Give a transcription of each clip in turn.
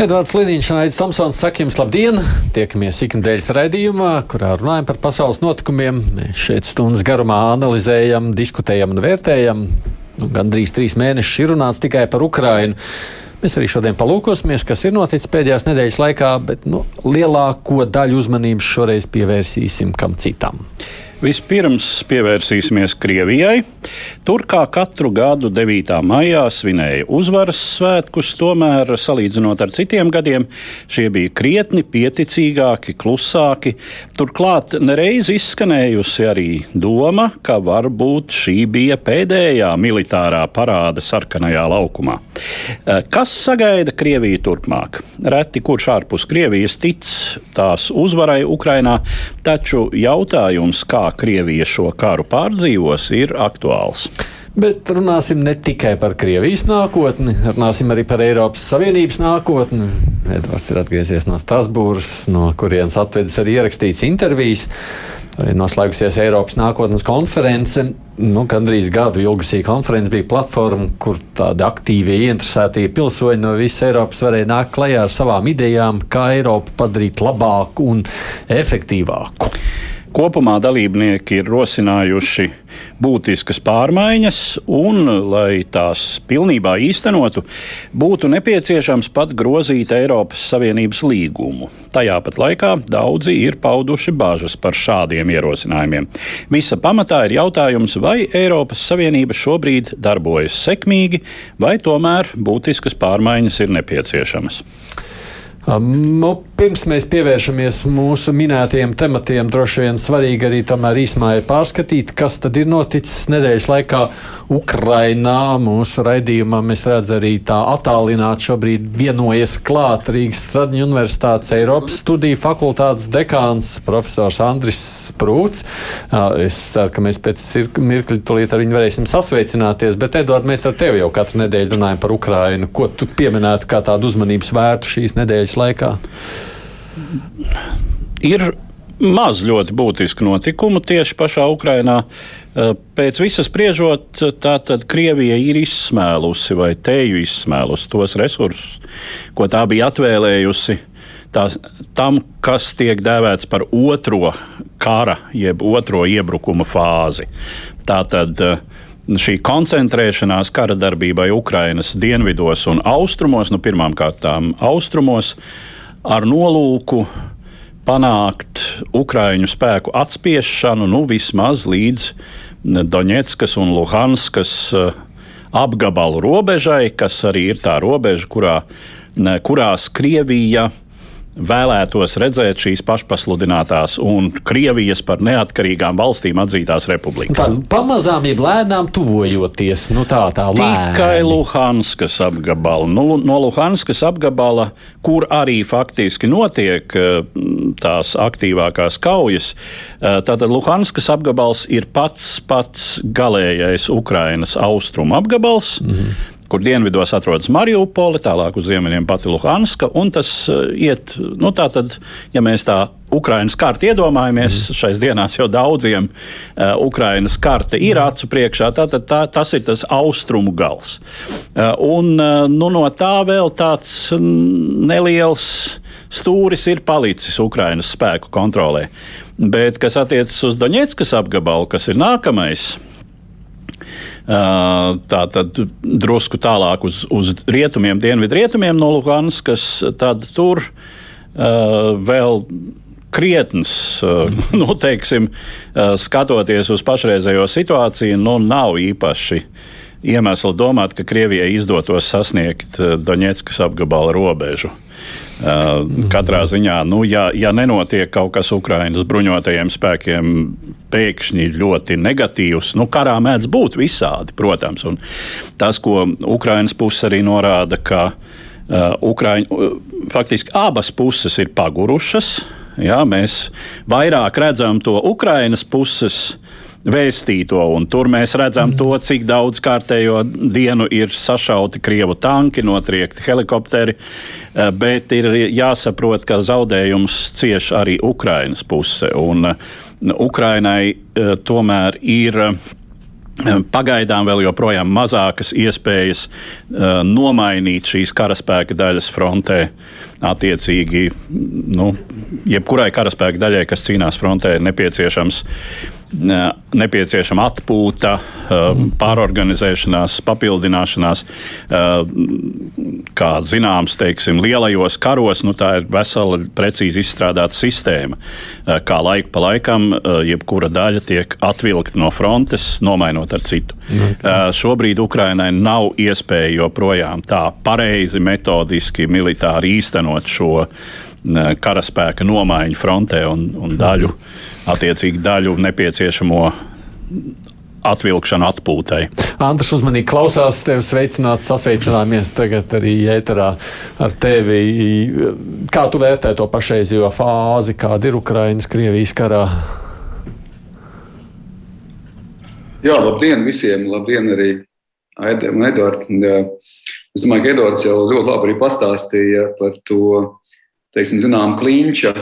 Edvards Liniņš un Aits Tomsons saka jums labdien! Tiekamies ikdienas raidījumā, kurā runājam par pasaules notikumiem. Mēs šeit stundas garumā analizējam, diskutējam un vērtējam. Nu, Gan drīz trīs mēnešus ir runāts tikai par Ukrajinu. Mēs arī šodien palūkosimies, kas ir noticis pēdējās nedēļas laikā, bet nu, lielāko daļu uzmanības šoreiz pievērsīsim kam citam. Vispirms pievērsīsimies Krievijai. Tur kā katru gadu 9. maijā svinēja uzvaras svētkus, tomēr, salīdzinot ar citiem gadiem, šie bija krietni pieticīgāki, klusāki. Turklāt nereiz izskanējusi arī doma, ka varbūt šī bija pēdējā militārā parāde sarkanajā laukumā. Eh, kas sagaida Krieviju turpmāk? Reti kurš ārpus Krievijas tic tās uzvarai Ukrainā, taču jautājums, kā Krievija šo karu pārdzīvos, ir aktuāls. Bet runāsim ne tikai par Krievijas nākotni, runāsim arī par Eiropas Savienības nākotni. Edvards ir atgriezies no Strasbūras, no kurienes atvedis arī ierakstīts intervijas. Arī noslēgusies Eiropas nākotnes konference. Nu, gandrīz gadu ilgusī konference bija platforma, kur tādi aktīvi ieinteresētie pilsoņi no visas Eiropas varēja nākt klajā ar savām idejām, kā Eiropu padarīt labāku un efektīvāku. Kopumā dalībnieki ir rosinājuši būtiskas pārmaiņas, un, lai tās pilnībā īstenotu, būtu nepieciešams pat grozīt Eiropas Savienības līgumu. Tajā pat laikā daudzi ir pauduši bažas par šādiem ierosinājumiem. Visa pamatā ir jautājums, vai Eiropas Savienība šobrīd darbojas sekmīgi, vai tomēr būtiskas pārmaiņas ir nepieciešamas. Nu, pirms mēs pievēršamies mūsu minētajiem tematiem, droši vien svarīgi arī tomēr īsumā ir pārskatīt, kas tad ir noticis nedēļas laikā Ukrainā. Mūsu raidījumā mēs redzam arī tā attālināt šobrīd vienojas klāt Rīgas Stradņu Universitātes Eiropas studiju fakultātes dekāns profesors Andris Sprūts. Es ceru, ka mēs pēc mirkļa tulīt ar viņu varēsim sasveicināties, bet Edvard, mēs ar tevi jau katru nedēļu runājam par Ukrainu. Ko tu pieminētu kā tādu uzmanības vērtu šīs nedēļas? Nedēļas laikā? Ir maz ļoti būtisku notikumu tieši pašā Ukrainā. Eh, pēc visas spriežot, tātad Krievija ir izsmēlusi vai teju izsmēlusi tos resursus, ko tā bija atvēlējusi tā, tam, kas tiek dēvēts par otro kara, jeb otro iebrukuma fāzi. Tātad uh, šī koncentrēšanās kara darbībai Ukrainas dienvidos un austrumos, nu pirmām kārtām austrumos, ar nolūku panākt Ukraiņu spēku atspiešanu nu, vismaz līdz Doņetskas un Luhanskas eh, apgabalu robežai, kas arī ir tā robeža, kurā, kurās Krievija vēlētos redzēt šīs pašpasludinātās un Krievijas par neatkarīgām valstīm atzītās republikas. Tā pamazām ir lēnām tuvojoties. Nu, tā tā lēni. Tikai Luhanskas apgabala. Nu, no Luhanskas apgabala, kur arī faktiski notiek eh, tās aktīvākās kaujas, eh, tātad Luhanskas apgabals ir pats pats galējais Ukrainas austrumu apgabals. -hmm kur dienvidos atrodas Mariupoli, tālāk uz ziemeļiem pati Luhanska. Tas uh, iet, nu tā tad, ja mēs tā Ukraiņas karti iedomājamies, mm. šais dienās jau daudziem uh, Ukraiņas karte ir mm. acu priekšā, tātad tā, tas ir tas austrumu gals. Uh, un uh, nu, no tā vēl tāds neliels stūris ir palicis Ukraiņas spēku kontrolē. Bet, kas attiecas uz Doņetskas apgabalu, kas ir nākamais, tā tad drusku tālāk uz, uz rietumiem, dienvidu rietumiem no Luhanskas, tad tur uh, vēl krietns, uh, nu, teiksim, uh, skatoties uz pašreizējo situāciju, nu, nav īpaši iemesli domāt, ka Krievijai izdotos sasniegt Doņetskas apgabala robežu. Uh, katrā ziņā, nu, ja, ja nenotiek kaut kas Ukraiņas bruņotajiem spēkiem pēkšņi ļoti negatīvs, nu, karā mēdz būt visādi, protams. Un tas, ko Ukraiņas puse arī norāda, ka uh, Ukraiņ, uh, faktiski abas puses ir pagurušas. Jā, mēs vairāk redzam to Ukraiņas puses vēstīto. Tur mēs redzam mm. to, cik daudz kārtējo dienu ir sašauti krievu tanki, notriekti helikopteri, eh, bet ir jāsaprot, ka zaudējums cieš arī Ukrainas puse. Un eh, Ukrainai eh, tomēr ir Pagaidām vēl joprojām mazākas iespējas uh, nomainīt šīs karaspēka daļas frontē. Attiecīgi, nu, jebkurai karaspēka daļai, kas cīnās frontē, ir nepieciešams uh, nepieciešama atpūta, pārorganizēšanās, papildināšanās. Kā zināms, teiksim, lielajos karos nu, tā ir vesela, precīzi izstrādāta sistēma. Kā laiku pa laikam, jebkura daļa tiek atvilkta no frontes, nomainot ar citu. Okay. Šobrīd Ukrainai nav iespēja joprojām tā pareizi, metodiski, militāri īstenot šo karaspēka nomaiņu frontē un, un daļu. Mm attiecīgi daļu nepieciešamo atvilkšanu atpūtai. Andris uzmanīgi klausās, tevi sveicināts, sasveicināmies tagad arī ēterā ar tevi. Kā tu vērtē to pašreizējo fāzi, kāda ir Ukrainas, Krievijas karā? Jā, labdien visiem, labdien arī Aidam un Edvardam. Es domāju, ka Edvards jau ļoti labi pastāstīja par to, teiksim, zinām, kliņča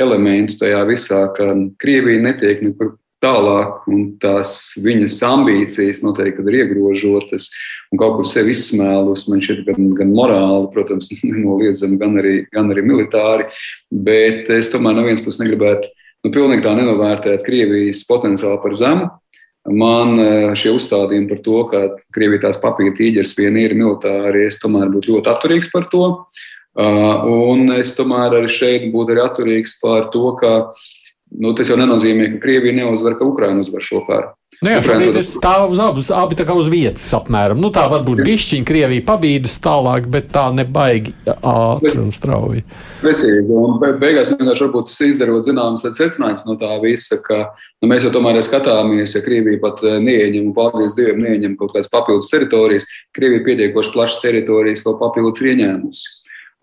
elementu tajā visā, ka Krievija netiek nekur tālāk, un tās viņas ambīcijas noteikti ir iegrožotas un kaut kur sevi izsmēlus. Man šķiet, gan, gan morāli, protams, nenoliedzami, gan arī, gan arī militāri. Bet es tomēr no vienas puses negribētu nu, pilnīgi tā nenovērtēt Krievijas potenciālu par zemu. Man šie uzstādījumi par to, ka Krievija tās papīra tīģeris vien ir militāri, es tomēr būtu ļoti atturīgs par to. Uh, un es tomēr arī šeit būtu arī atturīgs par to, ka nu, tas jau nenozīmē, ka Krievija neuzvar, ka Ukraina uzvar šo karu. Nu jā, šobrīd tas stāv uz abas, abi tā kā uz vietas apmēram. Nu, tā varbūt bišķiņa Krievija pabīdas tālāk, bet tā nebaigi ātri un strauji. Precīzi, un beigās vienkārši varbūt izdarot zināmas secinājums no tā visa, ka nu, mēs jau tomēr skatāmies, ja Krievija pat neieņem, un paldies Dievam, neieņem kaut kādas papildus teritorijas, Krievija pietiekoši plašas teritorijas vēl papildus ieņēmusi.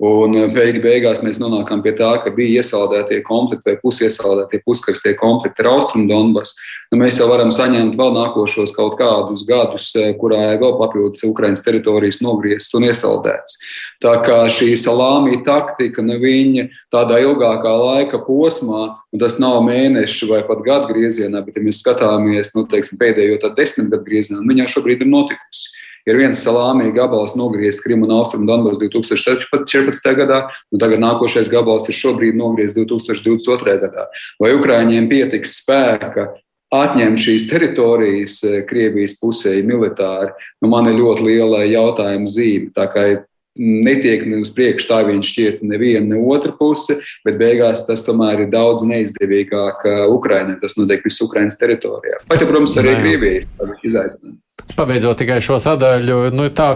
Un eh, beig beigās mēs nonākam pie tā, ka bija iesaldētie konflikti vai pusiesaldētie puskarstie konflikti ar Austrumu Donbass. Nu, mēs jau varam saņemt vēl nākošos kaut kādus gadus, eh, kurā vēl papildus Ukraiņas teritorijas nogrieztas un iesaldētas. Tā kā šī salāmī taktika, nu, viņa tādā ilgākā laika posmā, un tas nav mēnešu vai pat gadu griezienā, bet, ja mēs skatāmies nu, teiksim, pēdējo desmit gadu griezienā, viņa šobrīd ir notikusi ir viens salāmī gabals nogriezts Krimu un Austrumu Donbass 2014. gadā, un tagad nākošais gabals ir šobrīd nogriezts 2022. gadā. Vai Ukraiņiem pietiks spēka atņemt šīs teritorijas eh, Krievijas pusē militāri, nu, man ir ļoti liela jautājuma zīme. Tā kā netiek ne uz priekšu tā viņš šķiet neviena, ne otra puse, bet beigās tas tomēr ir daudz neizdevīgāk eh, Ukraiņai. Tas notiek visu Ukraiņas teritorijā. Pat, ja, protams, arī Krievija ir izaicinājums. Pabeidzot tikai šo sadaļu, nu, tā,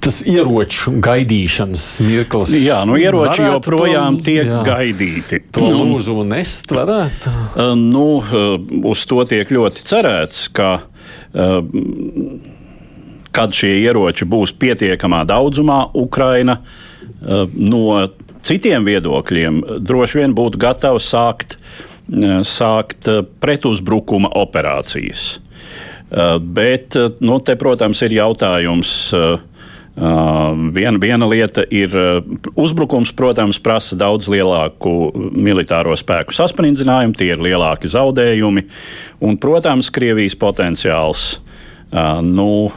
tas ieroču gaidīšanas mirklis. Jā, nu, ieroči joprojām to, tiek jā, gaidīti. To nu, lūdzu nest varētu? Uh, nu, uh, uz to tiek ļoti cerēts, ka. Uh, kad šie ieroči būs pietiekamā daudzumā, Ukraina no citiem viedokļiem droši vien būtu gatava sākt, sākt pretuzbrukuma operācijas. Eh, bet, eh, nu, te, protams, ir jautājums. Uh, viena, viena lieta ir uzbrukums, protams, prasa daudz lielāku militāro spēku sasprinddzinājumu, tie ir lielāki zaudējumi. Un, protams, Krievijas potenciāls nu,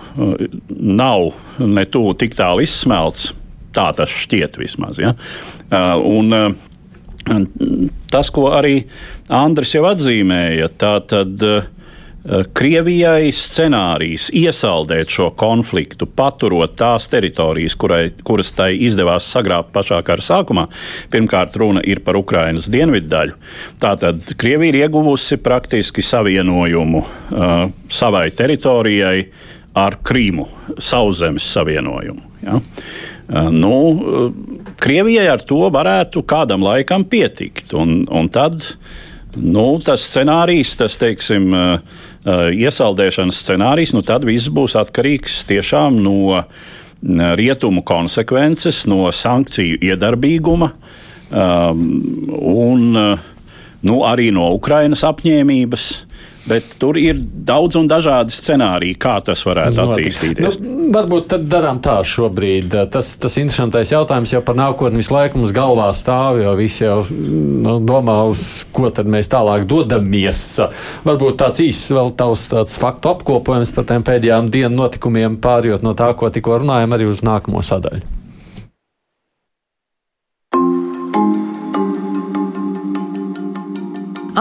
nav ne tuvu tik tālu izsmelts. Tā tas šķiet vismaz. Ja? Un, tas, ko arī Andris jau atzīmēja, tā tad uh, Eh, Krievijai scenārijs iesaldēt šo konfliktu, paturot tās teritorijas, kurai, kuras tai izdevās sagrābt pašā kara sākumā. Pirmkārt, runa ir par Ukrainas dienvidu daļu. Tātad Krievija ir ieguvusi praktiski savienojumu uh, savai teritorijai ar Krīmu, sauszemes savienojumu. Ja? Uh, nu, uh, Krievijai ar to varētu kādam laikam pietikt. Un, un tad nu, tas scenārijs, tas teiksim, Uh, iesaldēšanas scenārijs, nu tad viss būs atkarīgs tiešām no uh, rietumu konsekvences, no sankciju iedarbīguma um, un uh, nu, arī no Ukrainas apņēmības bet tur ir daudz un dažādi scenāriji, kā tas varētu attīstīties. Nu, varbūt tad darām tā šobrīd. Tas, tas interesantais jautājums jau par nākotni visu laiku mums galvā stāv, jo visi jau nu, domā, uz ko tad mēs tālāk dodamies. Varbūt tāds īsts vēl tavs tāds faktu apkopojums par tiem pēdējām dienu notikumiem, pārjot no tā, ko tikko runājam, arī uz nākamo sadaļu.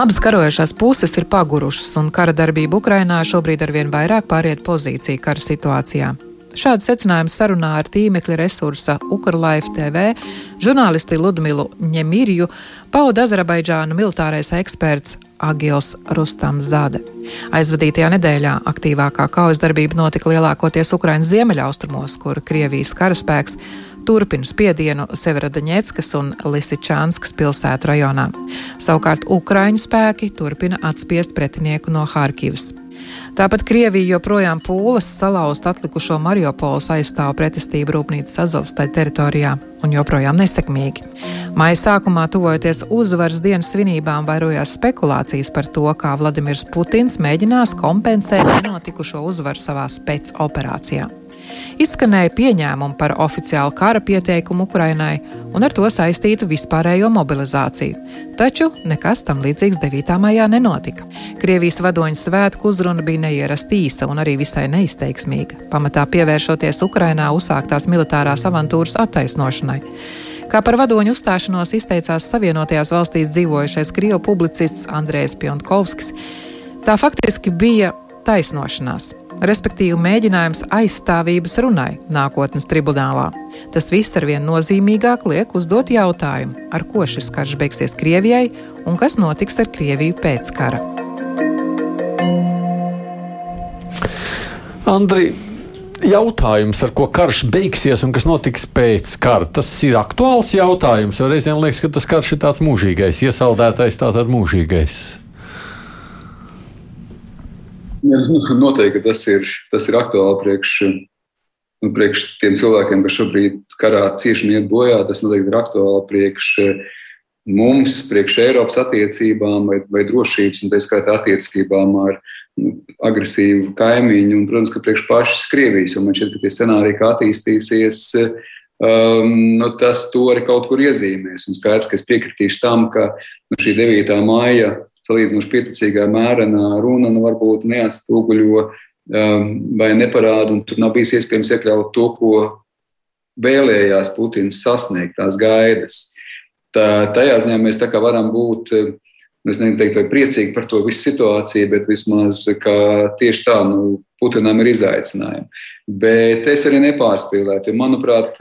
Abas karojošās puses ir pagurušas, un kara darbība Ukrainā šobrīd arvien vairāk pāriet pozīciju kara situācijā. Šāds secinājums sarunā ar tīmekļa resursa Ukrlaifa TV žurnālisti Ludmilu Ņemirju pauda Azerbaidžānu militārais eksperts Agils Rustams Zade. Aizvadītajā nedēļā aktīvākā kaujas darbība notika lielākoties Ukrainas ziemeļaustrumos, kur Krievijas karaspēks turpina spiedienu Severodaņetskas un Lisičānskas pilsētu rajonā. Savukārt Ukraiņu spēki turpina atspiest pretinieku no Harkivas. Tāpat Krievija joprojām pūlas salauzt atlikušo Mariupoles aizstāvu pretestību rūpnīcas Azovstaļa teritorijā un joprojām nesekmīgi. Maija sākumā, tuvojoties uzvaras dienas svinībām, vairojās spekulācijas par to, kā Vladimirs Putins mēģinās kompensēt nenotikušo uzvaru savā spēcoperācijā. Izskanēja pieņēmumi par oficiālu kara pieteikumu Ukrainai un ar to saistītu vispārējo mobilizāciju. Taču nekas tam līdzīgs 9. maijā nenotika. Krievijas vadoņa svētku uzruna bija neierasti īsa un arī visai neizteiksmīga, pamatā pievēršoties Ukrainā uzsāktās militārās avantūras attaisnošanai. Kā par vadoņu uzstāšanos izteicās Savienotajās valstīs dzīvojušais krievu publicists Andrejs Piontkovskis, tā faktiski bija taisnošanās respektīvi mēģinājums aizstāvības runai nākotnes tribunālā. Tas viss arvien nozīmīgāk liek uzdot jautājumu, ar ko šis karš beigsies Krievijai un kas notiks ar Krieviju pēc kara. Andri, jautājums, ar ko karš beigsies un kas notiks pēc kara, tas ir aktuāls jautājums. Reizēm liekas, ka tas karš ir tāds mūžīgais, iesaldētais, tātad mūžīgais. Noteikti tas ir, tas ir aktuāli priekš, nu, priekš tiem cilvēkiem, kas šobrīd karā cieši un iet bojā. Tas noteikti ir aktuāli priekš mums, priekš Eiropas attiecībām vai, vai drošības, un tā skaitā attiecībām ar nu, agresīvu kaimiņu, un, protams, ka priekš pašas Krievijas, man šķiet, ka tie scenāriji, kā attīstīsies, um, nu, tas to arī kaut kur iezīmēs. Un skaidrs, ka es piekritīšu tam, ka nu, šī 9. māja salīdzinoši pieticīgā mērenā runa nu, varbūt neatspoguļo um, vai neparāda, un tur nav bijis iespējams iekļaut to, ko vēlējās Putins sasniegt, tās gaidas. Tā, tajā ziņā mēs varam būt, nu, es neteiktu, vai priecīgi par to visu situāciju, bet vismaz tieši tā, nu, Putinam ir izaicinājumi. Bet es arī nepārspīlētu, jo, manuprāt,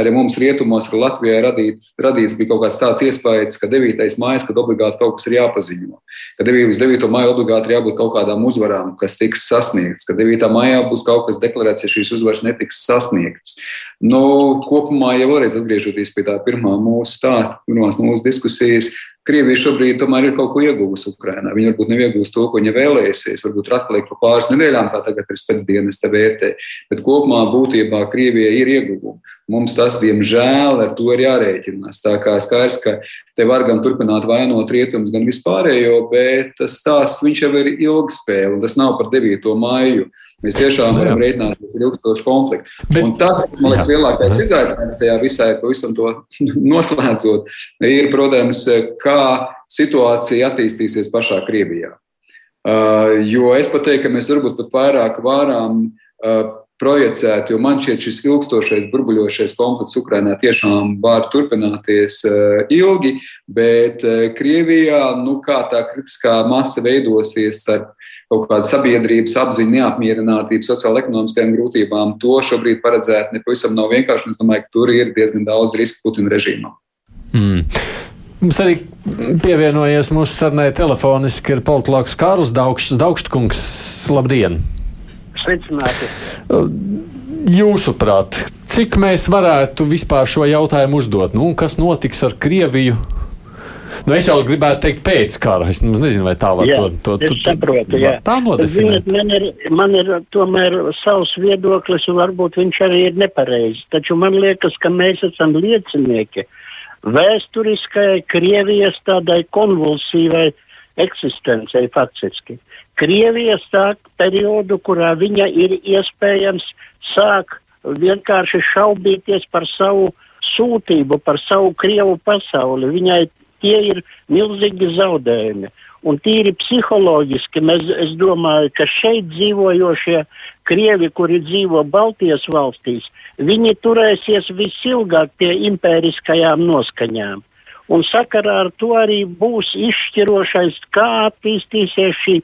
arī mums rietumos, ka Latvijā radīt, radīts bija kaut kāds tāds iespējas, ka 9. maija, kad obligāti kaut kas ir jāpaziņo, ka 9. 9. maija obligāti ir jābūt kaut kādām uzvarām, kas tiks sasniegts, ka 9. maijā būs kaut kas deklarēts, ja šīs uzvaras netiks sasniegts. Nu, kopumā, ja vēlreiz atgriežoties pie tā pirmā mūsu stāsta, pirmās mūsu diskusijas, Krievija šobrīd tomēr ir kaut ko ieguvusi Ukrajinā. Viņa varbūt neviegūst to, ko viņa vēlēsies, varbūt atpaliek pa pāris nedēļām, kā tagad ir pēcdienas te vērtē. Bet kopumā būtībā Krievija ir ieguvumi. Mums tas, diemžēl, ar to ir jārēķinās. Tā kā skaidrs, ka te var gan turpināt vainot rietumus, gan vispārējo, bet tas stāsts jau ir ilgspēle, un tas nav par 9. maiju. Mēs tiešām varam rēķināties ar ilgstošu konfliktu. Bet, un tas, kas man liekas lielākais izaicinājums tajā visā, pavisam to noslēdzot, ir, protams, kā situācija attīstīsies pašā Krievijā. Uh, jo es pat teiktu, ka mēs varbūt pat vairāk varam uh, projicēt, jo man šķiet, šis ilgstošais, burbuļošais konflikts Ukrajinā tiešām var turpināties uh, ilgi, bet uh, Krievijā, nu, kā tā kritiskā masa veidosies starp kaut kāda sabiedrības apziņa, neapmierinātība, sociāla-ekonomiskajām grūtībām, to šobrīd paredzēt nepavisam nav vienkārši. Es domāju, ka tur ir diezgan daudz risku Putina režīmam. Mm. Mums arī pievienojies mūsu sarunai telefoniski ir politologs Kārls Daugšs. Daugštkungs, labdien! Sveicināti! Jūsuprāt, cik mēs varētu vispār šo jautājumu uzdot? Nu, kas notiks ar Krieviju? Nu, es jau gribētu teikt, pēc kara. Es nezinu, vai tā var jā, to, to, to saprotu. Jā. Tā nodefinēt. Man ir, man ir tomēr savs viedoklis, un varbūt viņš arī ir nepareizs. Taču man liekas, ka mēs esam liecinieki vēsturiskai Krievijas tādai konvulsīvai eksistencei faktiski. Krievija sāk periodu, kurā viņa ir iespējams sāk vienkārši šaubīties par savu sūtību, par savu Krievu pasauli. Viņai tie ir milzīgi zaudējumi. Un tīri psiholoģiski mēs, es domāju, ka šeit dzīvojošie Krievi, kuri dzīvo Baltijas valstīs, viņi turēsies visilgāk pie impēriskajām noskaņām. Un sakarā ar to arī būs izšķirošais, kā attīstīsies šī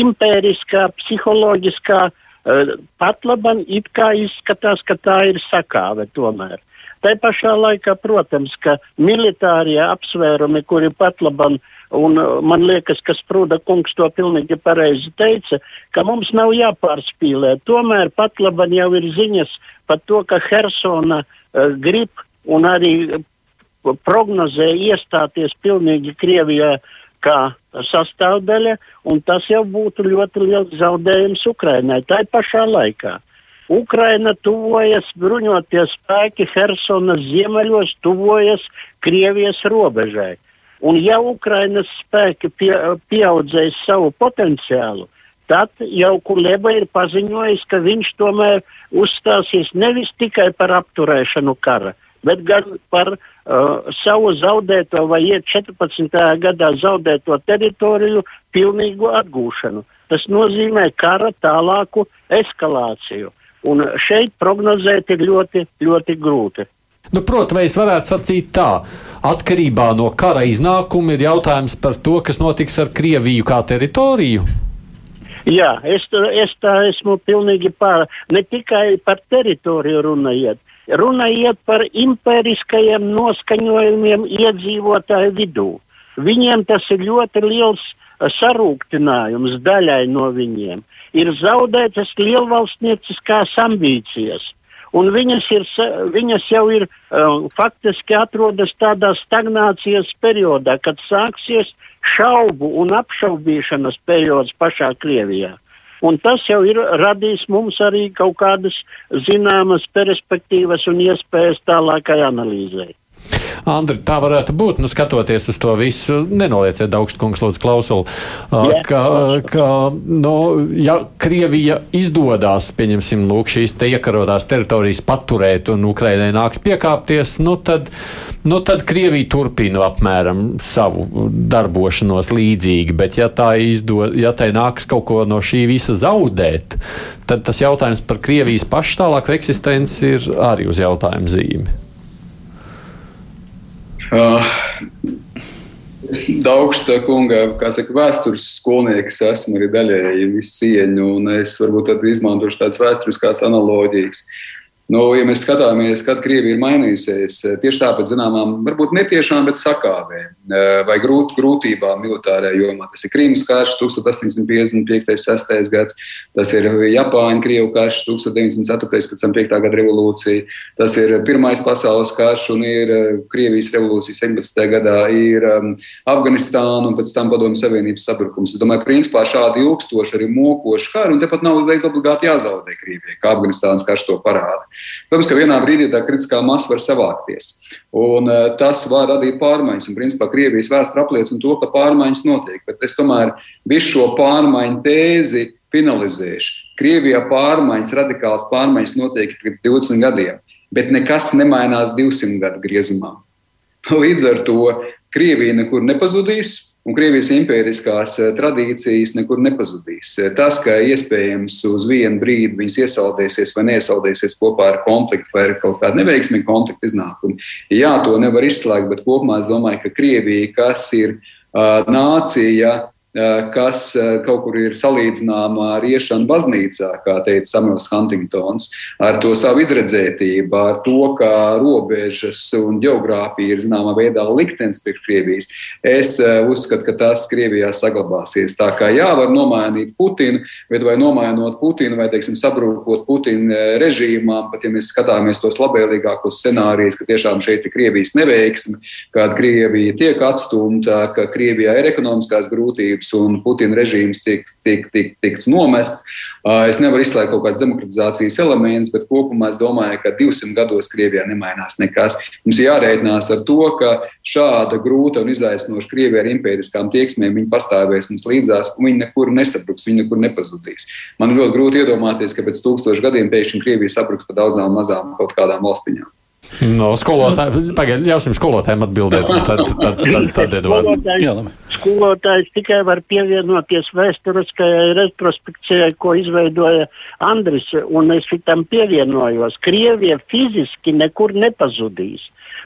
impēriskā, psiholoģiskā uh, patlaban, it kā izskatās, ka tā ir sakāve tomēr. Tā pašā laikā, protams, ka militārie apsvērumi, kuri pat labam Un uh, man liekas, ka Sprūda kungs to pilnīgi pareizi teica, ka mums nav jāpārspīlē. Tomēr pat laban jau ir ziņas par to, ka Hersona uh, grib un arī prognozē iestāties pilnīgi Krievijā kā sastāvdaļa, un tas jau būtu ļoti liels zaudējums Ukrainai. Tā ir pašā laikā. Ukraina tuvojas, bruņoties spēki Hersonas ziemeļos, tuvojas Krievijas robežai. Un ja Ukrainas spēki pie, pieaudzēs savu potenciālu, tad jau Kuleba ir paziņojis, ka viņš tomēr uzstāsies nevis tikai par apturēšanu kara, bet gan par uh, savu zaudēto vai iet 14. gadā zaudēto teritoriju pilnīgu atgūšanu. Tas nozīmē kara tālāku eskalāciju. Un šeit prognozēt ir ļoti, ļoti grūti. Nu, Protams, vai es varētu sacīt tā, atkarībā no kara iznākuma ir jautājums par to, kas notiks ar Krieviju kā teritoriju. Jā, es, es tā esmu pilnīgi pār. Ne tikai par teritoriju runājiet, runājiet par impēriskajiem noskaņojumiem iedzīvotāju vidū. Viņiem tas ir ļoti liels sarūktinājums daļai no viņiem. Ir zaudētas lielvalstnieciskās ambīcijas un viņas, ir, viņas jau ir uh, faktiski atrodas tādā stagnācijas periodā, kad sāksies šaubu un apšaubīšanas periods pašā Krievijā. Un tas jau ir radījis mums arī kaut kādas zināmas perspektīvas un iespējas tālākai analīzei. Andri, tā varētu būt, nu, skatoties uz to visu, nenolieciet augstkungs lūdzu klausulu, yeah. ka, ka, nu, ja Krievija izdodās, pieņemsim, lūk, šīs te iekarotās teritorijas paturēt un Ukrainai nāks piekāpties, nu, tad, nu, tad Krievija turpina apmēram savu darbošanos līdzīgi, bet ja tā izdod, ja tai nāks kaut ko no šī visa zaudēt, tad tas jautājums par Krievijas pašu tālāku eksistenci ir arī uz jautājumu zīmi. Uh, Daugsta kunga, kā saka, vēstures skolnieks esmu arī daļēji cieņu, un es varbūt izmantošu tādas vēsturiskās analoģijas. Uh, Nu, ja mēs skatāmies, kad Krievija ir mainījusies, eh, tieši tāpat zināmām, varbūt netiešām, bet sakāvēm eh, vai grūt, grūtībām militārajā jomā. Tas ir Krīmas karš 1855. gads, tas ir Japāņu Krievu karš 1904. pēc tam 5. gada revolūcija, tas ir Pirmais pasaules karš un ir eh, Krievijas revolūcija 17. gadā, ir um, Afganistāna un pēc tam Padomju Savienības sabrukums. Es domāju, principā šādi ilgstoši arī mokoši kari, un tepat nav obligāti jāzaudē Krievijai, kā Afganistānas karš to parāda. Protams, ka vienā brīdī tā kritiskā masa var savākties. Un, uh, tas var radīt pārmaiņas. Un, principā, Krievijas vēsture apliecina to, ka pārmaiņas notiek. Bet es tomēr visu šo pārmaiņu tēzi finalizēšu. Krievijā pārmaiņas, radikālas pārmaiņas notiek pēc 20 gadiem, bet nekas nemainās 200 gadu griezumā. Līdz ar to Krievija nekur nepazudīs, un Krievijas impēriskās eh, tradīcijas nekur nepazudīs. Eh, tas, ka iespējams uz vienu brīdi viņas iesaldēsies vai neiesaldēsies kopā ar konfliktu vai ar kaut kādu neveiksmīgu konfliktu iznākumu, jā, to nevar izslēgt, bet kopumā es domāju, ka Krievija, kas ir uh, nācija, kas eh, kaut kur ir salīdzināma ar iešanu baznīcā, kā teica Samuels Huntingtons, ar to savu izredzētību, ar to, ka robežas un geogrāfija ir zināmā veidā liktenis priekš Krievijas. Es eh, uzskatu, ka tas Krievijā saglabāsies. Tā kā jā, var nomainīt Putinu, bet vai nomainot Putinu vai, teiksim, sabrūkot Putina režīmām, pat ja mēs skatāmies tos labvēlīgākos scenārijus, ka tiešām šeit ir Krievijas neveiksme, kad Krievija tiek atstumta, ka Krievijā ir ekonomiskās grūtības, vardarbības un Putina režīms tiks, tiek, tiek, tiks nomests. Es nevaru izslēgt kaut kādas demokratizācijas elementus, bet kopumā es domāju, ka 200 gados Krievijā nemainās nekas. Mums ir jārēķinās ar to, ka šāda grūta un izaicinoša Krievija ar impēriskām tieksmēm pastāvēs mums līdzās, un viņi nekur nesabruks, viņi nekur nepazudīs. Man ļoti grūti iedomāties, ka pēc tūkstošiem gadiem pēkšņi Krievija sabruks pa daudzām mazām kaut kādām valstiņām. No skolotāja, pagaid, ļausim skolotājiem atbildēt, un tad, tad, tad, tad Edvard. Skolotājs tikai var pievienoties vēsturiskajai retrospekcijai, ko izveidoja Andris, un es tam pievienojos. Krievija fiziski nekur nepazudīs,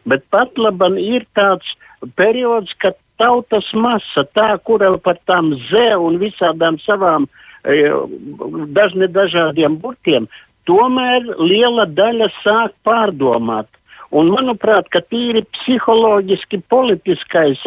bet pat laban ir tāds periods, kad tautas masa, tā, kura par tām zē un visādām savām e, dažne dažādiem burtiem, tomēr liela daļa sāk pārdomāt Un, manuprāt, ka tīri psiholoģiski politiskais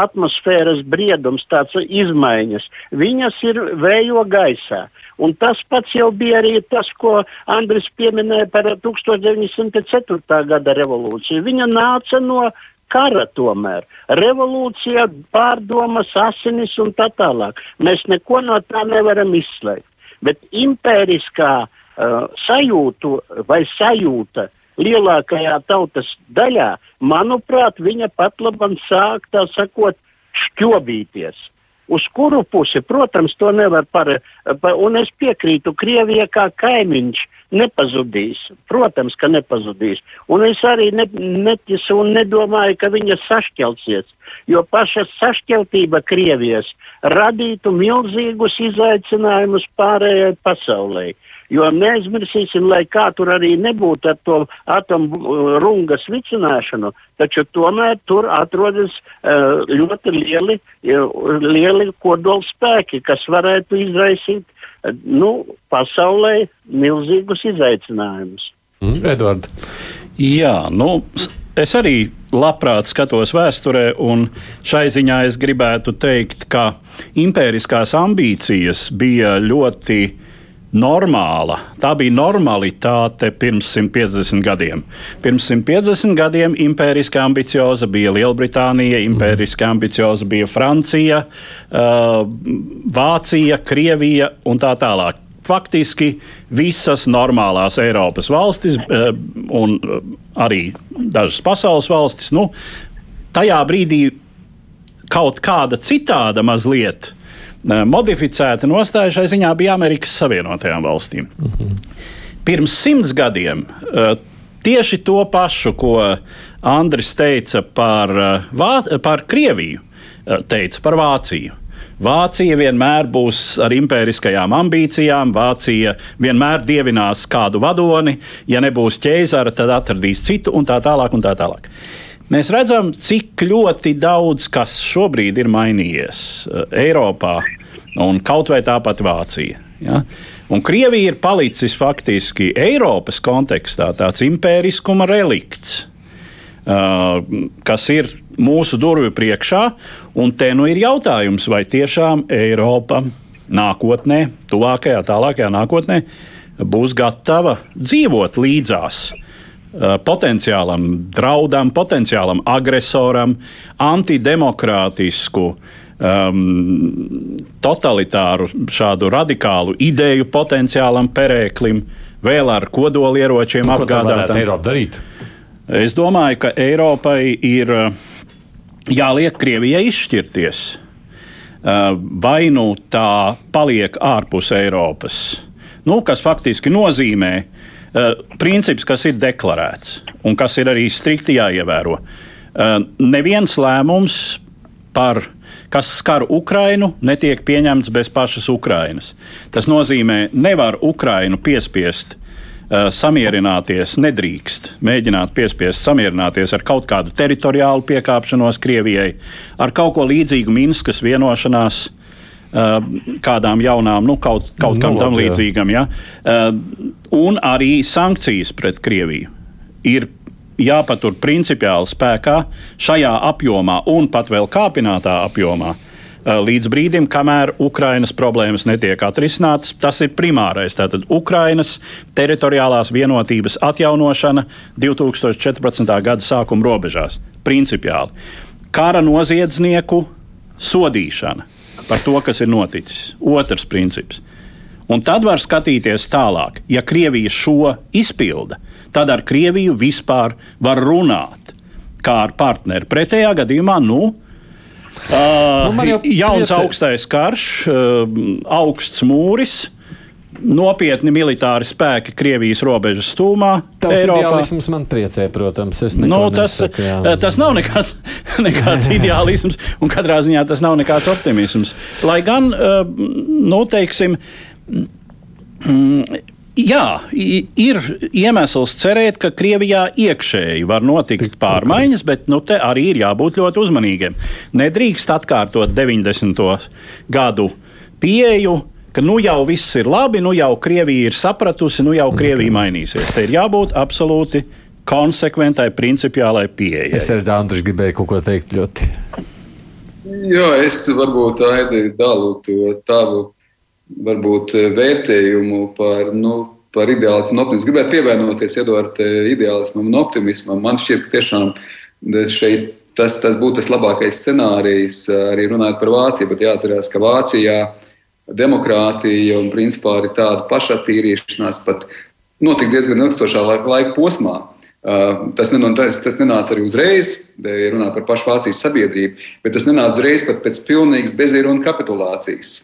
atmosfēras briedums, tāds izmaiņas, viņas ir vējo gaisā. Un tas pats jau bija arī tas, ko Andris pieminēja par 1904. gada revolūciju. Viņa nāca no kara tomēr. Revolūcija, pārdomas, asinis un tā tālāk. Mēs neko no tā nevaram izslēgt. Bet impēriskā uh, sajūtu vai sajūta uh, lielākajā tautas daļā, manuprāt, viņa pat labam sāk tā sakot šķobīties. Uz kuru pusi, protams, to nevar par, par un es piekrītu, Krievija kā kaimiņš nepazudīs. Protams, ka nepazudīs. Un es arī ne, netisu un nedomāju, ka viņa sašķelsies, jo paša sašķeltība Krievijas radītu milzīgus izaicinājumus pārējai pasaulē. Jo neaizmirsīsim, lai kā tur arī nebūtu ar to atomu uh, rungas vicināšanu, taču tomēr tur atrodas uh, ļoti lieli, lieli kodolspēki, kas varētu izraisīt uh, nu, pasaulē milzīgus izaicinājumus. Mm, Edvard. Jā, nu, es arī labprāt skatos vēsturē, un šai ziņā es gribētu teikt, ka impēriskās ambīcijas bija ļoti normāla. Tā bija normalitāte pirms 150 gadiem. Pirms 150 gadiem impēriski ambicioza bija Lielbritānija, impēriski ambicioza bija Francija, Vācija, Krievija un tā tālāk. Faktiski visas normālās Eiropas valstis un arī dažas pasaules valstis, nu, tajā brīdī kaut kāda citāda mazliet uh, modificēta nostāja šai ziņā bija Amerikas Savienotajām valstīm. -hmm. Pirms simts gadiem tieši to pašu, ko Andris teica par, Vā par Krieviju, teica par Vāciju. Vācija vienmēr būs ar impēriskajām ambīcijām, Vācija vienmēr dievinās kādu vadoni, ja nebūs ķēzara, tad atradīs citu un tā tālāk. Un tā tālāk. Mēs redzam, cik ļoti daudz kas šobrīd ir mainījies uh, Eiropā, un kaut vai tāpat Vācija. Ja? Un Krievija ir palicis faktiski Eiropas kontekstā tāds impēriskuma relikts, uh, kas ir mūsu durvju priekšā. Un te nu ir jautājums, vai tiešām Eiropa nākotnē, tuvākajā, tālākajā nākotnē, būs gatava dzīvot līdzās Eh, potenciālam draudam, potenciālam agresoram, antidemokrātisku, um, totalitāru, šādu radikālu ideju potenciālam perēklim, vēl ar kodolieročiem apgādātam. Es domāju, ka Eiropai ir eh, jāliek Krievijai izšķirties. Eh, vai nu tā paliek ārpus Eiropas, nu, kas faktiski nozīmē, Uh, princips, kas ir deklarēts un kas ir arī strikti jāievēro. Uh, neviens lēmums par kas skar Ukrainu, netiek pieņemts bez pašas Ukrainas. Tas nozīmē, nevar Ukrainu piespiest uh, samierināties, nedrīkst mēģināt piespiest samierināties ar kaut kādu teritoriālu piekāpšanos Krievijai, ar kaut ko līdzīgu Minskas vienošanās kādām jaunām, nu, kaut, kaut kam nu, tam līdzīgam. Ja? Uh, un arī sankcijas pret Krieviju ir jāpatur principiāli spēkā šajā apjomā un pat vēl kāpinātā apjomā. Uh, līdz brīdim, kamēr Ukrainas problēmas netiek atrisinātas, tas ir primārais. Tātad Ukrainas teritoriālās vienotības atjaunošana 2014. gada sākuma robežās. Principiāli. Kara noziedznieku sodīšana par to, kas ir noticis. Otrs princips. Un tad var skatīties tālāk. Ja Krievija šo izpilda, tad ar Krieviju vispār var runāt kā ar partneri. Pretējā gadījumā, nu, uh, nu jau jauns priecē. augstais karš, uh, augsts mūris. Nopietni militāri spēki Krievijas robežas stūmā. Tas ideālisms man priecē, protams. Nu, tas, nesaku, jā. tas nav nekāds, nekāds ideālisms, un katrā ziņā tas nav nekāds optimisms. Lai gan, nu, teiksim, Mm, jā, ir iemesls cerēt, ka Krievijā iekšēji var notikt pārmaiņas, bet nu, te arī ir jābūt ļoti uzmanīgiem. Nedrīkst atkārtot 90. gadu pieeju, ka nu jau viss ir labi, nu jau Krievija ir sapratusi, nu jau Krievija mainīsies. Te ir jābūt absolūti konsekventai, principiālai pieejai. Es arī Andris gribēju kaut ko teikt ļoti. Jā, es varbūt Aidi dalu to tavu varbūt vērtējumu par, nu, par ideālismu un optimismu. Gribētu pievienoties Edvards ideālismam un optimismam. Man šķiet, ka tiešām šeit tas, tas būtu tas labākais scenārijs arī runājot par Vāciju, bet jāatcerās, ka Vācijā demokrātija un principā arī tāda pašattīrīšanās pat notika diezgan ilgstošā laika, laika posmā. Uh, tas, nenāca, tas nenāca arī uzreiz, ja runā par pašu Vācijas sabiedrību, bet tas nenāca uzreiz pat pēc pilnīgas bezīru un kapitulācijas.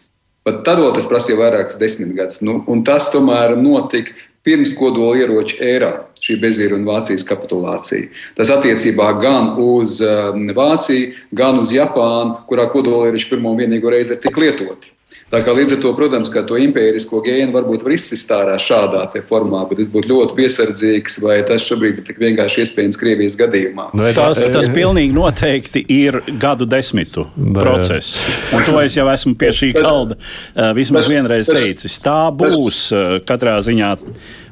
Pat tad tas prasīja vairākas desmitgadus. Nu, tas tomēr notika pirms kodola ieroču ērā, šī bezīra un Vācijas kapitulācija. Tas attiecībā gan uz um, Vāciju, gan uz Japānu, kurā kodola ieroči pirmo un vienīgo reizi ir tik lietoti. Tā kā līdz ar to, protams, ka to impērisko gēnu varbūt var izsist ārā šādā formā, bet es būtu ļoti piesardzīgs, vai tas šobrīd ir tik vienkārši iespējams Krievijas gadījumā. No, tas, tas pilnīgi noteikti ir gadu desmitu process. Un to es jau esmu pie šī kalda vismaz vienreiz teicis. Tā būs katrā ziņā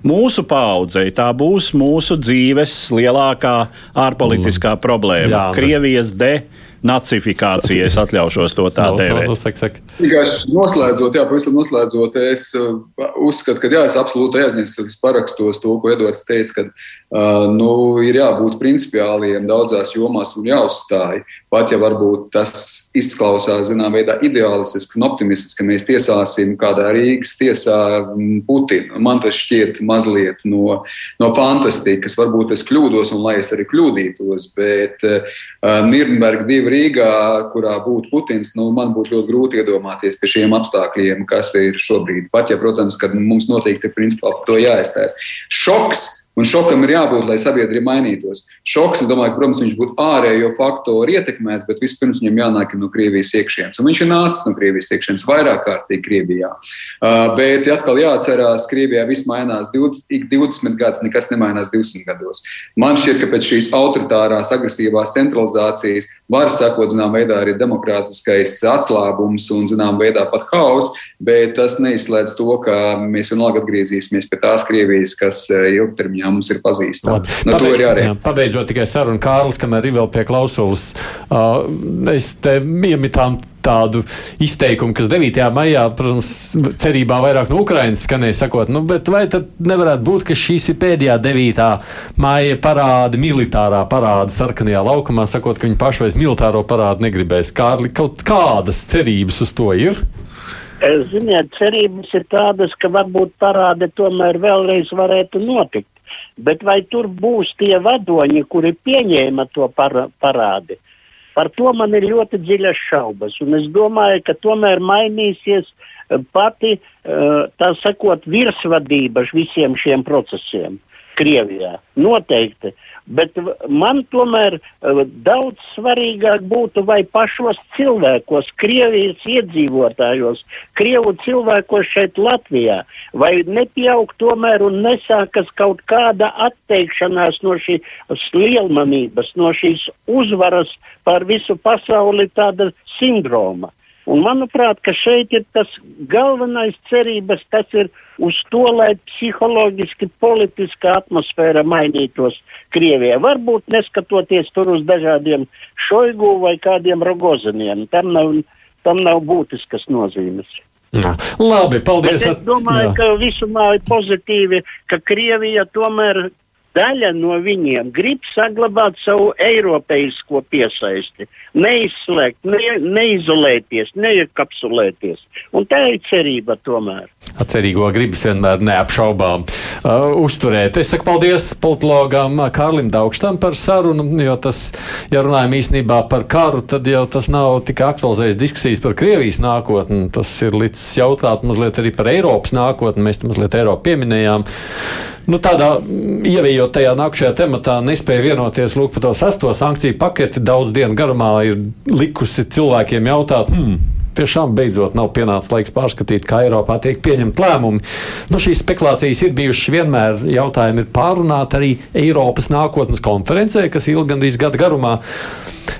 mūsu paudzei, tā būs mūsu dzīves lielākā ārpolitiskā problēma. Jā, Krievijas de nacifikācija, es atļaušos to tā no, dēvēt. No, no, saka, saka. Vienkārši noslēdzot, jā, pavisam noslēdzot, es uh, uzskatu, ka jā, es absolūti aiznesu, parakstos to, ko Edvards teica, ka nu, ir jābūt principiāliem daudzās jomās un jāuzstāj. Pat ja varbūt tas izklausās, zinām, veidā ideālistiski un optimistiski, ka mēs tiesāsim kādā Rīgas tiesā Putinu. Man tas šķiet mazliet no, no fantastikas. Varbūt es kļūdos, un lai es arī kļūdītos, bet uh, Nirnberg 2 Rīgā, kurā būtu Putins, nu, man būtu ļoti grūti iedomāties pie šiem apstākļiem, kas ir šobrīd. Pat ja, protams, ka mums noteikti ir principā par to jāizstāsta. Šoks Un šokam ir jābūt, lai sabiedrība mainītos. Šoks, es domāju, protams, viņš būtu ārējo faktoru ietekmēts, bet vispirms viņam jānāk no Krievijas iekšienes. Un viņš ir nācis no Krievijas iekšienes vairāk kārtīgi Krievijā. Uh, bet ja atkal jāatcerās, Krievijā viss mainās 20, ik 20 gadus, nekas nemainās 200 gados. Man šķiet, ka pēc šīs autoritārās, agresīvās centralizācijas var sekot, zinām, veidā arī demokrātiskais atslābums un, zinām, veidā pat haoss, bet tas neizslēdz to, ka mēs vienalga atgriezīsimies pie tās Krievijas, kas ilgtermiņā jā, mums ir pazīstama. No nu, Pabeid, jā, pabeidzot tikai sarunu, Kārlis, kamēr ir vēl pie klausulas, uh, mēs te iemitām tādu izteikumu, kas 9. maijā, protams, cerībā vairāk no Ukrainas skanēja, sakot, nu, bet vai tad nevarētu būt, ka šīs ir pēdējā 9. maija parāda, militārā parāda sarkanajā laukumā, sakot, ka viņi paši vairs militāro parādu negribēs. Kārli, kaut kādas cerības uz to ir? Ziniet, cerības ir tādas, ka varbūt parādi tomēr vēlreiz varētu notikt. Bet vai tur būs tie vadoņi, kuri pieņēma to par, parādi? Par to man ir ļoti dziļas šaubas, un es domāju, ka tomēr mainīsies eh, pati, eh, tā sakot, virsvadība visiem šiem procesiem Krievijā. Noteikti. Bet man tomēr uh, daudz svarīgāk būtu, vai pašos cilvēkos, Krievijas iedzīvotājos, Krievu cilvēkos šeit Latvijā, vai nepieaug tomēr un nesākas kaut kāda atteikšanās no šīs lielmanības, no šīs uzvaras par visu pasauli tāda sindroma. Un manuprāt, ka šeit ir tas galvenais cerības, tas ir uz to, lai psiholoģiski politiskā atmosfēra mainītos Krievijā. Varbūt neskatoties tur uz dažādiem šoigu vai kādiem rogoziniem. Tam nav, tam nav būtiskas nozīmes. Jā. Labi, paldies. Bet es domāju, jā. ka visumā ir pozitīvi, ka Krievija tomēr daļa no viņiem grib saglabāt savu eiropeisko piesaisti, neizslēgt, ne, neizolēties, neiekapsulēties. Un tā ir cerība tomēr. Atcerīgo gribas vienmēr neapšaubām uh, uzturēt. Es saku paldies politologam Kārlim Daugštam par sarunu, jo tas, ja runājam īstenībā par karu, tad jau tas nav tikai aktualizējis diskusijas par Krievijas nākotni, tas ir līdz jautāt mazliet arī par Eiropas nākotni. Mēs tam mazliet Eiropu pieminējām. Nu, tādā ievijot tajā nākamajā tematā, nespēja vienoties lūk, par to sesto sankciju paketi. Daudz dienu garumā ir likusi cilvēkiem jautāt, hmm, tiešām beidzot nav pienācis laiks pārskatīt, kā Eiropā tiek pieņemt lēmumi. Nu, šīs spekulācijas ir bijušas vienmēr. Jautājumi ir pārunāti arī Eiropas nākotnes konferencē, kas ilgi gandrīz gada garumā.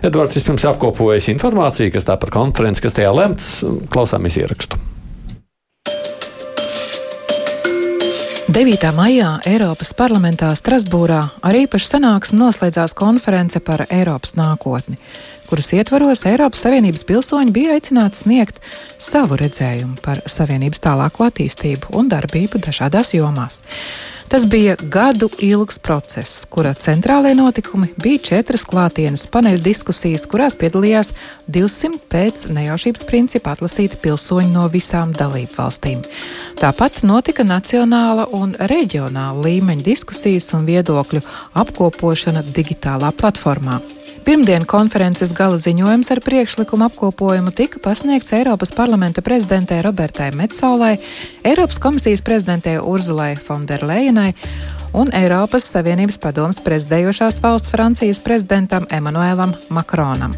Edvards vispirms apkopojas informāciju, kas tā par konferenci, kas tajā lemts. Klausāmies ierakstu. 9. maijā Eiropas parlamentā Strasbūrā ar īpašu sanāksmi noslēdzās konference par Eiropas nākotni, kuras ietvaros Eiropas Savienības pilsoņi bija aicināti sniegt savu redzējumu par Savienības tālāko attīstību un darbību dažādās jomās. Tas bija gadu ilgs process, kura centrālajie notikumi bija četras klātienes paneļa diskusijas, kurās piedalījās 200 pēc nejaušības principa atlasīti pilsoņi no visām dalību valstīm. Tāpat notika nacionāla un reģionāla līmeņa diskusijas un viedokļu apkopošana digitālā platformā. Pirmdien konferences gala ziņojums ar priekšlikumu apkopojumu tika pasniegts Eiropas parlamenta prezidentē Robertai Metsolai, Eiropas komisijas prezidentē Urzulai Fonderlejenai un Eiropas Savienības padomas prezidējošās valsts Francijas prezidentam Emanuēlam Makronam.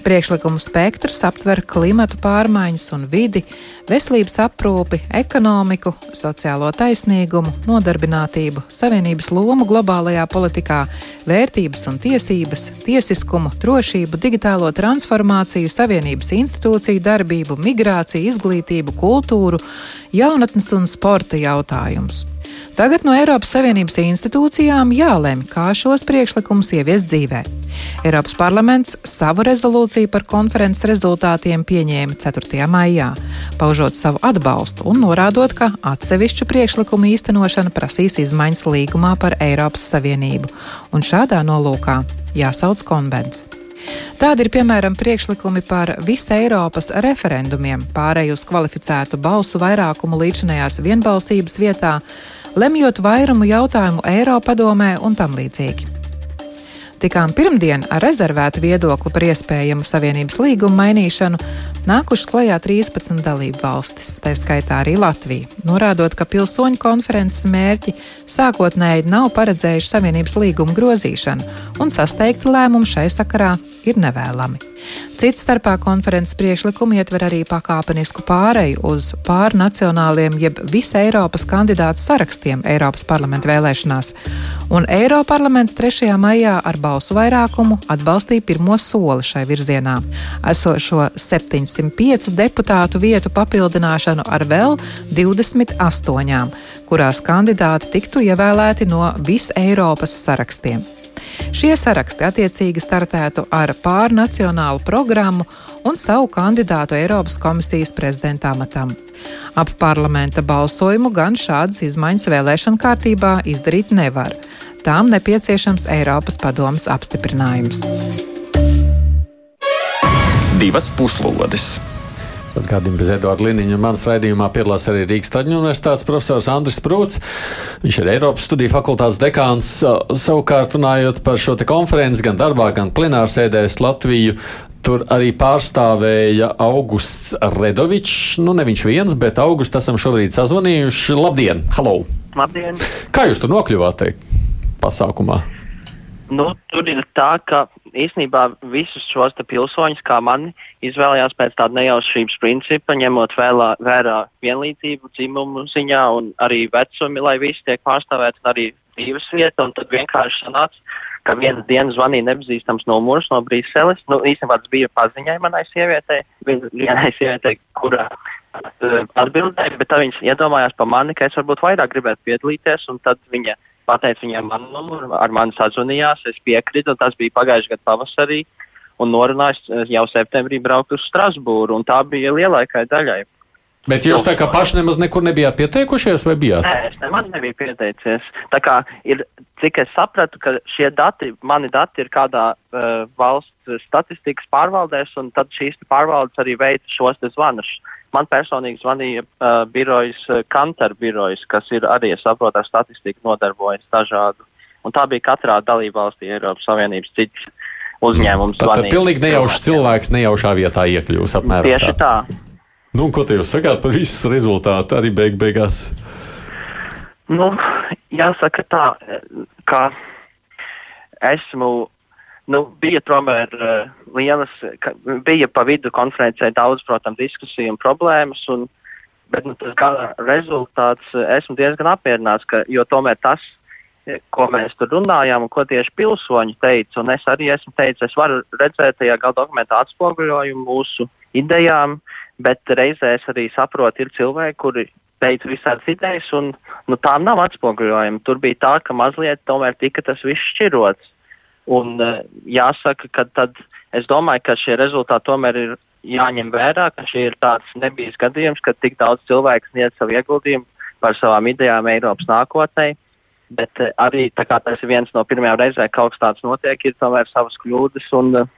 Priekšlikumu spektrs aptver klimatu pārmaiņas un vidi, veselības aprūpi, ekonomiku, sociālo taisnīgumu, nodarbinātību, savienības lomu globālajā politikā, vērtības un tiesības, tiesiskumu, drošību, digitālo transformāciju, savienības institūciju darbību, migrāciju, izglītību, kultūru, jaunatnes un sporta jautājumus. Tagad no Eiropas Savienības institūcijām jālemj, kā šos priekšlikumus ievies dzīvē. Eiropas parlaments savu rezolūciju par konferences rezultātiem pieņēma 4. maijā, paužot savu atbalstu un norādot, ka atsevišķu priekšlikumu īstenošana prasīs izmaiņas līgumā par Eiropas Savienību, un šādā nolūkā jāsauc konvents. Tādi ir piemēram priekšlikumi par visu Eiropas referendumiem, pārēju uz kvalificētu balsu vairākumu līdzinājās vienbalsības vietā, lemjot vairumu jautājumu Eiropadomē un tam līdzīgi. Tikām pirmdien ar rezervētu viedokli par iespējamu Savienības līgumu mainīšanu nākušas klajā 13 dalību valstis, tā skaitā arī Latvija, norādot, ka pilsoņu konferences mērķi sākotnēji nav paredzējuši Savienības līgumu grozīšanu, un sasteigti lēmumi šai sakarā ir nevēlami. Cits starpā konferences priekšlikumi ietver arī pakāpenisku pāreju uz pārnacionāliem jeb visa Eiropas kandidātu sarakstiem Eiropas parlamenta vēlēšanās, un Eiroparlaments 3. maijā ar balsu vairākumu atbalstīja pirmo soli šai virzienā - esošo 705 deputātu vietu papildināšanu ar vēl 28, kurās kandidāti tiktu ievēlēti no visa Eiropas sarakstiem. Šie saraksti attiecīgi startētu ar pārnacionālu programmu un savu kandidātu Eiropas komisijas prezidenta amatam. Ap parlamenta balsojumu gan šādas izmaiņas vēlēšana kārtībā izdarīt nevar. Tām nepieciešams Eiropas padomas apstiprinājums. Divas puslodes! Atgādījums bez Eduarda Liniņa. Manas raidījumā piedalās arī Rīgas Traģiņu universitātes profesors Andris Prūts. Viņš ir Eiropas studiju fakultātes dekāns. Savukārt, runājot par šo konferenci gan darbā, gan plenārsēdēs Latviju, Tur arī pārstāvēja Augusts Redovičs. Nu, ne viņš viens, bet Augusts esam šobrīd sazvanījuši. Labdien! Halo! Labdien! Kā jūs tur nokļuvāt pasākumā? Nu, tur ir tā, ka īsnībā visus šos pilsoņus, kā mani, izvēlējās pēc tāda nejaušības principa, ņemot vēlā, vērā vienlīdzību, dzimumu ziņā un arī vecumi, lai visi tiek pārstāvēti un arī dzīves vieta. Un tad vienkārši sanāca, ka vienas dienas zvanīja nepazīstams numurs no Brīseles. Nu, īstenībā tas bija paziņai manai sievietei, vienai sievietei, kura uh, atbildēja, bet tā viņas iedomājās pa mani, ka es varbūt vairāk gribētu piedalīties, un tad viņa pateica viņiem manu numuru, ar mani sazvanījās, es piekrītu, un tas bija pagājušajā gadā pavasarī, un norunājis jau septembrī braukt uz Strasbūru, un tā bija lielākai daļai. Bet jūs tā kā paši nemaz nekur nebijāt pieteikušies, vai bijāt? Nē, es nemaz nebiju pieteicies. Tā kā ir cik es sapratu, ka šie dati, mani dati ir kādā uh, valsts statistikas pārvaldēs, un tad šīs pārvaldes arī veica šos zvanus. Man personīgi zvanīja uh, birojas, uh, Kantar birojas, kas ir arī, es saprotu, ar statistiku nodarbojas dažādu. Un tā bija katrā dalībvalstī Eiropas Savienības cits uzņēmums. Tā ir pilnīgi nejaušs cilvēks, nejaušā vietā iekļūst apmēram. Tieši tā. tā. Nu, ko te jūs sakāt par visu rezultātu arī beig beigās? Nu, jāsaka tā, ka esmu nu, bija tomēr uh, lielas, ka, bija pa vidu konferencē daudz, protams, diskusiju un problēmas, un, bet nu, tas gala rezultāts uh, esmu diezgan apmierināts, ka, jo tomēr tas, eh, ko mēs tur runājām un ko tieši pilsoņi teica, un es arī esmu teicis, es varu redzēt tajā gala dokumentā atspoguļojumu mūsu idejām, bet reizē es arī saprotu, ir cilvēki, kuri teica visādas idejas, un nu, tām nav atspoguļojumi. Tur bija tā, ka mazliet tomēr tika tas viss šķirots. Un uh, jāsaka, ka tad es domāju, ka šie rezultāti tomēr ir jāņem vērā, ka šī ir tāds nebijis gadījums, ka tik daudz cilvēku sniedz savu ieguldījumu par savām idejām Eiropas nākotnē. Bet uh, arī tā kā tas ir viens no pirmajām reizēm, kaut kas tāds notiek, ir tomēr savas kļūdas un uh,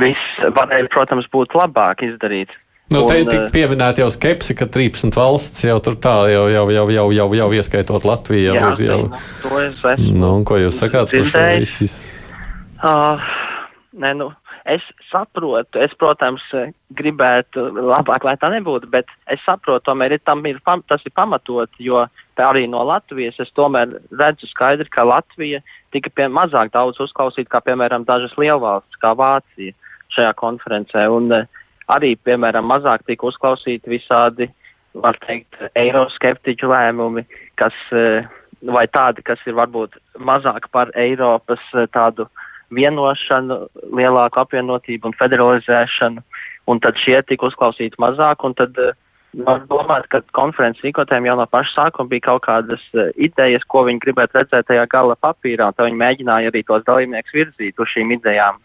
viss varēja, protams, būt labāk izdarīts. Nu, te tika pieminēta jau skepsi, ka 13 valsts jau tur tā, jau, jau, jau, jau, jau, jau ieskaitot Latviju. Jau, jā, jau, to es esmu. Nu, ko jūs sakāt par šo visu? Uh, nē, nu, es saprotu, es, protams, gribētu labāk, lai tā nebūtu, bet es saprotu, tomēr ir, tam ir, tas ir pamatot, jo arī no Latvijas es tomēr redzu skaidri, ka Latvija tika pie mazāk daudz uzklausīta, kā, piemēram, dažas lielvalstis, kā Vācija šajā konferencē. Un, uh, arī, piemēram, mazāk tika uzklausīti visādi, var teikt, eiroskeptiķu lēmumi, kas, eh, vai tādi, kas ir varbūt mazāk par Eiropas eh, tādu vienošanu, lielāku apvienotību un federalizēšanu, un tad šie tika uzklausīti mazāk, un tad uh, var domāt, ka konferences rīkotājiem jau no paša sākuma bija kaut kādas idejas, ko viņi gribētu redzēt tajā gala papīrā, un tad viņi mēģināja arī tos dalībniekus virzīt uz šīm idejām.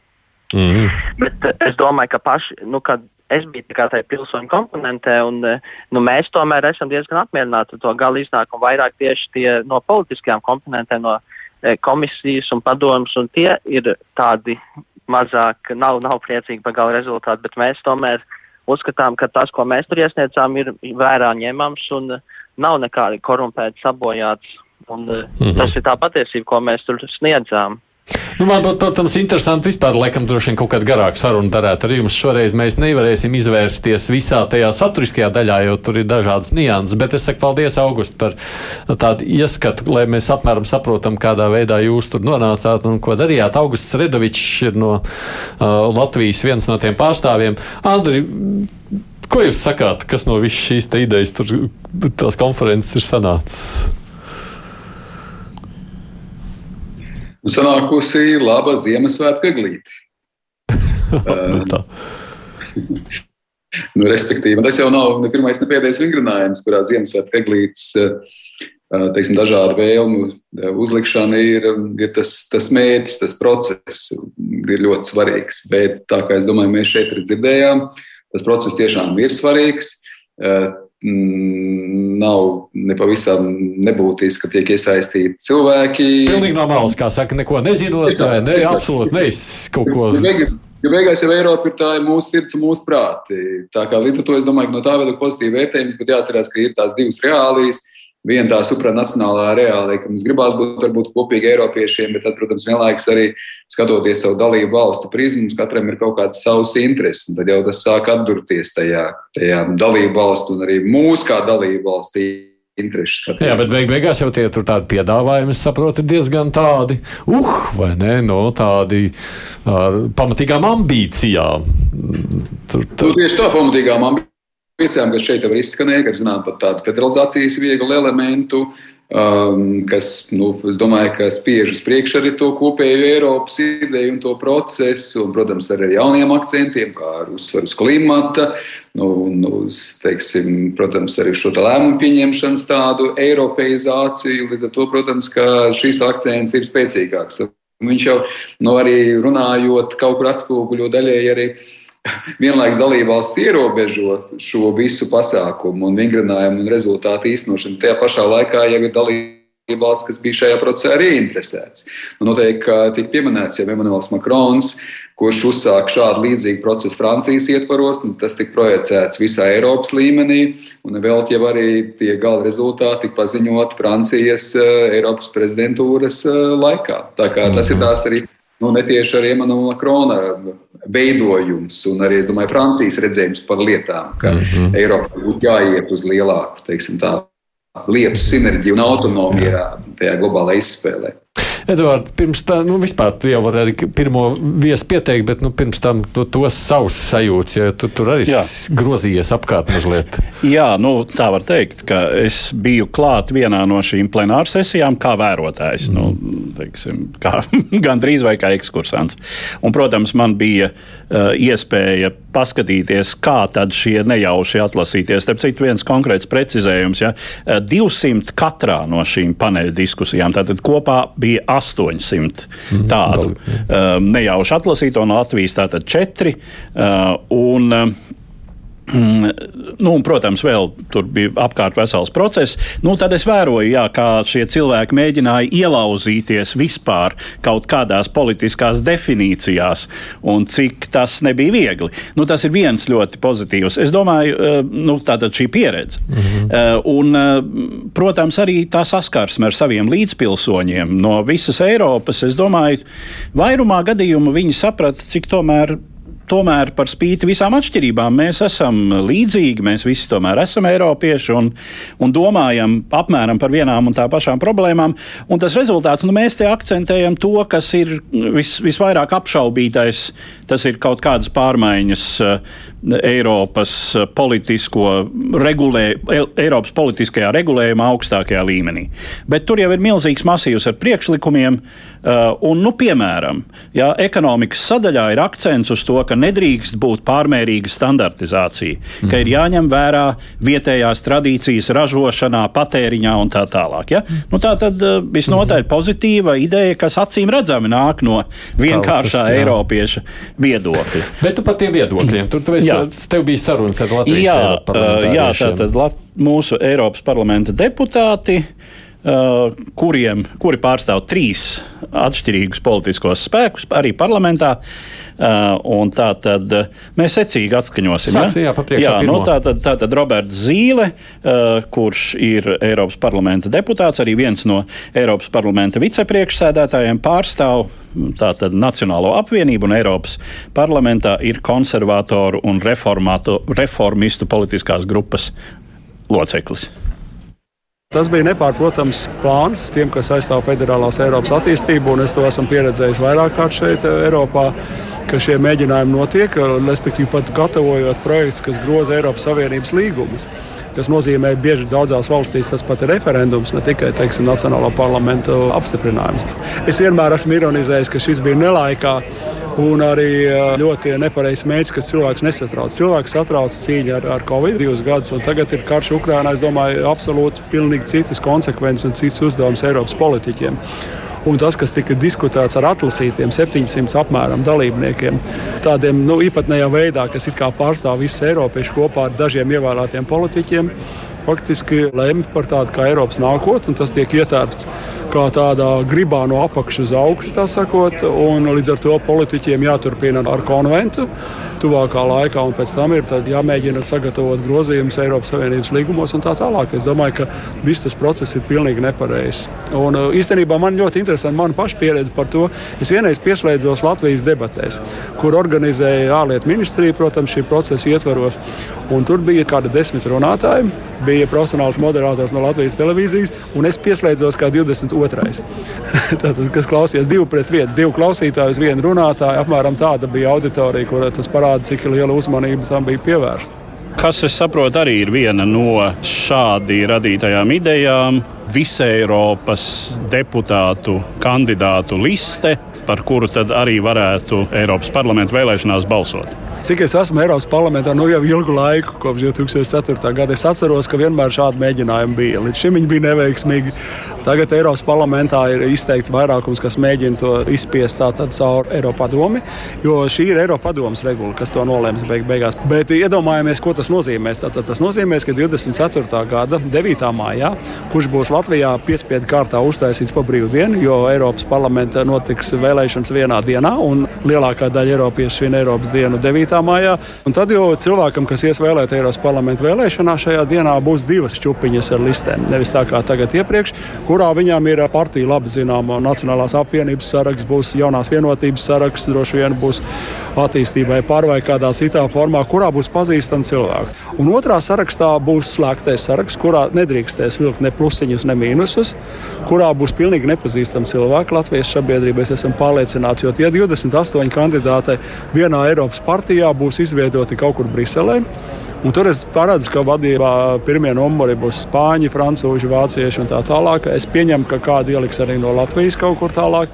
Mm. Bet uh, es domāju, ka paši, nu, kad es biju tikai tajā pilsoņu komponentē, un uh, nu, mēs tomēr esam diezgan apmierināti ar to gala iznākumu, vairāk tieši tie no politiskajām komponentēm, no uh, komisijas un padomus, un tie ir tādi mazāk, nav, nav priecīgi par gala rezultātu, bet mēs tomēr uzskatām, ka tas, ko mēs tur iesniedzām, ir vērā ņemams un nav nekādi korumpēti sabojāts. Un, mm -hmm. Tas ir tā patiesība, ko mēs tur sniedzām. Nu, man protams, interesanti vispār, laikam, droši vien kaut kāda garāka saruna darētu ar jums. Šoreiz mēs nevarēsim izvērsties visā tajā saturiskajā daļā, jo tur ir dažādas nianses. Bet es saku paldies, August, par tādu ieskatu, lai mēs apmēram saprotam, kādā veidā jūs tur nonācāt un ko darījāt. Augusts Redovičs ir no uh, Latvijas viens no tiem pārstāvjiem. Andri, ko jūs sakāt, kas no visas šīs idejas tur tās konferences ir sanācis? Nu, sanākusi laba Ziemassvētku eglīte. nu, nu, respektīvi, tas jau nav ne pirmais, ne pēdējais vingrinājums, kurā Ziemassvētku eglītes teiksim, dažādu vēlmu uzlikšana ir, ir tas, tas mērķis, tas process ir ļoti svarīgs. Bet tā kā es domāju, mēs šeit dzirdējām, tas process tiešām ir svarīgs. Nav nepavisam nebūtiski, ka tiek iesaistīti cilvēki. Pilnīgi normāls, kā saka, neko nezinot, vai ne, absolūti nevis kaut ko. Jo beigās jau Eiropa ir tā ir mūsu sirds un mūsu prāti. Tā kā līdz ar to es domāju, ka no tā ir pozitīva vērtējums, bet jāatcerās, ka ir tās divas reālijas. Viena tā supranacionālā reālija, ka mums gribās būt varbūt kopīgi Eiropiešiem, bet tad, protams, vienlaikus arī skatoties savu dalību valstu prizmu, katram ir kaut kāds savs intereses, un tad jau tas sāk atdurties tajā, tajā dalību valstu un arī mūsu kā dalību valstī. Intereses, Jā, bet beig beigās jau tie tur tādi piedāvājumi, saprotu, diezgan tādi, uh, vai ne, no tādi uh, pamatīgām ambīcijām. Tur, tur... Nu, tieši tā, pamatīgām ambīcijām Priecājām, ka šeit jau ir izskanēja, ka zinām pat tādu federalizācijas vieglu elementu, um, kas, nu, es domāju, ka spiež uz priekšu arī to kopējo Eiropas ideju un to procesu, un, protams, arī ar jauniem akcentiem, kā ar uzsvaru uz klimata, nu, un uz, teiksim, protams, arī šo tā lēmumu pieņemšanas tādu eiropeizāciju. Līdz ar to, protams, ka šīs akcents ir spēcīgāks. Viņš jau, nu, arī runājot, kaut kur atspoguļo daļēji arī vienlaikus dalībvalsts ierobežo šo visu pasākumu un vingrinājumu un rezultātu īstenošanu. Tajā pašā laikā jau ir dalība valsts, kas bija šajā procesā arī interesēts. Nu, noteikti, ka tika pieminēts jau Emanuels Makrons, kurš uzsāka šādu līdzīgu procesu Francijas ietvaros. Tas tika projicēts visā Eiropas līmenī, un vēl jau arī tie gala rezultāti tika paziņot Francijas eh, Eiropas prezidentūras eh, laikā. Tā kā tas ir mhm. tās arī. Nu, netieši arī Emanuela Krona veidojums un arī, es domāju, Francijas redzējums par lietām, ka mm -hmm. Eiropa būtu jāiet uz lielāku, teiksim tā, lietu sinerģiju un autonomiju tajā globālajā izspēlē. Edvards, pirms tam, nu, vispār tu jau vari arī pirmo viesu pieteikt, bet nu, pirms tam tu tos savus sajūtas, jo tu tur arī Jā. grozījies apkārt mazliet. Jā, nu, tā var teikt, ka es biju klāt vienā no šīm plenāru sesijām kā vērotājs, mm. nu, teiksim, kā, gandrīz vai kā ekskursants. Un, protams, man bija uh, iespēja paskatīties, kā tad šie nejauši atlasīties. Starp citu, viens konkrēts precizējums, ja 200 katrā no šīm paneļa diskusijām, tātad kopā bija 800 mm, tādu um, nejauši atlasīto no Latvijas, tātad 4. Uh, un, uh, nu, un, protams, vēl tur bija apkārt vesels process. Nu, tad es vēroju, jā, kā šie cilvēki mēģināja ielauzīties vispār kaut kādās politiskās definīcijās, un cik tas nebija viegli. Nu, tas ir viens ļoti pozitīvs. Es domāju, eh, nu, tātad šī pieredze. Mm -hmm. Un, eh, protams, arī tā saskarsme ar saviem līdzpilsoņiem no visas Eiropas. Es domāju, vairumā gadījumu viņi saprata, cik tomēr tomēr par spīti visām atšķirībām mēs esam līdzīgi, mēs visi tomēr esam eiropieši un, un domājam apmēram par vienām un tā pašām problēmām. Un tas rezultāts, nu, mēs te akcentējam to, kas ir vis, visvairāk apšaubītais, tas ir kaut kādas pārmaiņas uh, Eiropas politisko regulē, Eiropas politiskajā regulējumā augstākajā līmenī. Bet tur jau ir milzīgs masīvs ar priekšlikumiem, uh, un, nu, piemēram, ja ekonomikas sadaļā ir akcents uz to, ka nedrīkst būt pārmērīga standartizācija, mm. ka ir mhm. jāņem vērā vietējās tradīcijas ražošanā, patēriņā un tā tālāk. Ja? Nu, tā tad uh, visnotaļ mm. pozitīva ideja, kas acīm redzami nāk no vienkāršā Tautas, Eiropieša viedokļa. Bet tu par tiem viedokļiem, tur tu esi, jā. tev bija sarunas ar Latvijas jā, uh, jā, tātad Lat mūsu Eiropas parlamenta deputāti. Uh, kuriem, kuri pārstāv trīs atšķirīgus politiskos spēkus, arī parlamentā. Uh, tā tad mēs secīgi atskaņosim. Sāksim, ja? jā, jā nu, tā, tad, tā tad Roberts Zīle, uh, kurš ir Eiropas parlamenta deputāts, arī viens no Eiropas parlamenta vicepriekšsēdētājiem, pārstāv tātad Nacionālo apvienību un Eiropas parlamentā ir konservatoru un reformistu politiskās grupas loceklis. Tas bija nepārprotams plāns tiem, kas aizstāv federālās Eiropas attīstību, un es to esmu pieredzējis vairāk kārt šeit, Eiropā ka šie mēģinājumi notiek, respektīvi pat gatavojot projekts, kas groza Eiropas Savienības līgumus. Tas nozīmē, ka bieži daudzās valstīs tas pat ir referendums, ne tikai teiksim, Nacionālo parlamentu apstiprinājums. Es vienmēr esmu ironizējis, ka šis bija nelaikā un arī ļoti nepareizs mērķis, kas cilvēks nesatrauc. Cilvēks satrauc cīņa ar, ar Covid divus gadus, un tagad ir karš Ukrainā. Es domāju, absolūti pilnīgi citas konsekvences un cits uzdevums Eiropas politiķiem un tas, kas tika diskutēts ar atlasītiem 700 apmēram dalībniekiem, tādiem nu, īpatnējā veidā, kas pārstāv visus Eiropiešus kopā ar dažiem ievēlētiem politiķiem, faktiski lemj par tādu kā Eiropas nākotni, un tas tiek ietērpts kā tādā gribā no apakšas uz augšu, tā sakot, un līdz ar to politiķiem jāturpina ar konventu tuvākā laikā, un pēc tam ir jāmēģina sagatavot grozījumus Eiropas Savienības līgumos un tā tālāk. Es domāju, ka viss tas process ir pilnīgi nepareizs. Un uh, īstenībā man ļoti interesanti mana paša pieredze par to. Es vienreiz pieslēdzos Latvijas debatēs, kur organizēja ārlietu ministrija, protams, šī procesa ietvaros. Un tur bija kādi desmit runātāji, bija profesionāls moderators no Latvijas televīzijas, un es pieslēdzos kā 22. Tātad, kas klausījās divu pret vienu, divu klausītāju, vienu runātāju. Apmēram tāda bija auditorija, kur tas parāda, cik liela uzmanība tam bija pievērsta. Kas, es saprotu, arī ir viena no šādi radītajām idejām. Visa Eiropas deputātu kandidātu liste par kuru tad arī varētu Eiropas parlamenta vēlēšanās balsot? Cik es esmu Eiropas parlamentā nu jau ilgu laiku, kopš 2004. gada, es atceros, ka vienmēr šādi mēģinājumi bija. Līdz šim viņi bija neveiksmīgi. Tagad Eiropas parlamentā ir izteikts vairākums, kas mēģina to izspiest caur Eiropas padomi, jo šī ir Eiropas padomas regula, kas to nolēms beig beigās. Bet iedomājamies, ko tas nozīmēs. Tātad tas nozīmēs, ka 24. gada 9. maijā, kurš būs Latvijā piespiedu kārtā uztaisīts pa brīvdienu, jo Eiropas parlamentā notiks vēlēšanas vienā dienā, un lielākā daļa Eiropiešu svin Eiropas dienu 9. maijā. Un tad jau cilvēkam, kas ies vēlēt Eiropas parlamentu vēlēšanā, šajā dienā būs divas čupiņas ar listēm. Nevis tā kā tagad iepriekš, kurā viņām ir partija labi zināma Nacionālās apvienības saraksts, būs jaunās vienotības saraksts, droši vien būs attīstībai par vai kādā citā formā, kurā būs pazīstami cilvēki. Un otrā sarakstā būs slēgtais saraksts, kurā nedrīkstēs vilkt ne plusiņus, ne mīnusus, kurā būs pilnīgi nepazīstami cilvēki Latvijas sabiedrībā. Es esmu pārliecināts, jo tie 28 kandidāti vienā Eiropas partijā būs izvietoti kaut kur Briselē. Un tur es paredzu, ka vadībā pirmie numuri būs spāņi, frančūži, vācieši un tā tālāk. Es pieņemu, ka kādi ieliks arī no Latvijas kaut kur tālāk.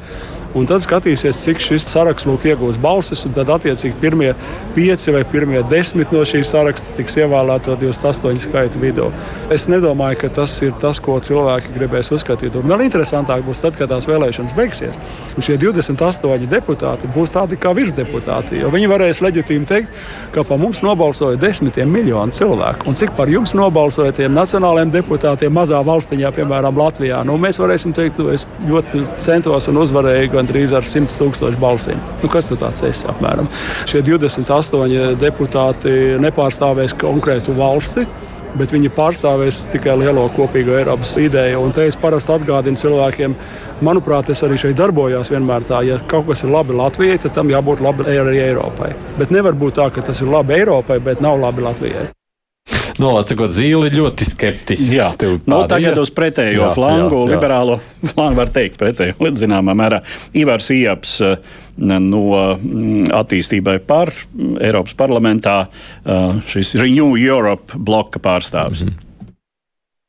Un tad skatīsies, cik šis saraksts lūk, iegūs balsis. Tad, attiecīgi, pirmie pieci vai pirmie desmit no šīs saraksta tiks ievēlēti to 28 skaitu vidū. Es nedomāju, ka tas ir tas, ko cilvēki gribēs uzskatīt. Un vēl interesantāk būs tad, kad tās vēlēšanas beigsies. Un šie 28 deputāti būs tādi kā virsdeputāti. Viņi varēs leģitīvi teikt, ka par mums nobalsoja desmitiem miljonu cilvēku. Un cik par jums nobalsoja tiem nacionālajiem deputātiem mazā valstiņā, piemēram, Latvijā? Nu, mēs varēsim teikt, ka nu, es ļoti centos un uzvarēju gandrīz ar 100 tūkstošu balsīm. Nu, kas tur tāds ir apmēram? Šie 28 deputāti nepārstāvēs konkrētu valsti bet viņi pārstāvēs tikai lielo kopīgo Eiropas ideju. Un te es parasti atgādinu cilvēkiem, manuprāt, es arī šeit darbojos vienmēr tā, ja kaut kas ir labi Latvijai, tad tam jābūt labi arī Eiropai. Bet nevar būt tā, ka tas ir labi Eiropai, bet nav labi Latvijai. Lācekot, zīle ļoti skeptisks. Jā, nu, tagad uz pretējo jā, flangu, jā, jā. liberālo flangu var teikt pretējo, līdz zināmā mērā. Ivars Ieps eh, no mm, attīstībai par Eiropas parlamentā eh, šis Renew Europe bloka pārstāvis. Mm -hmm.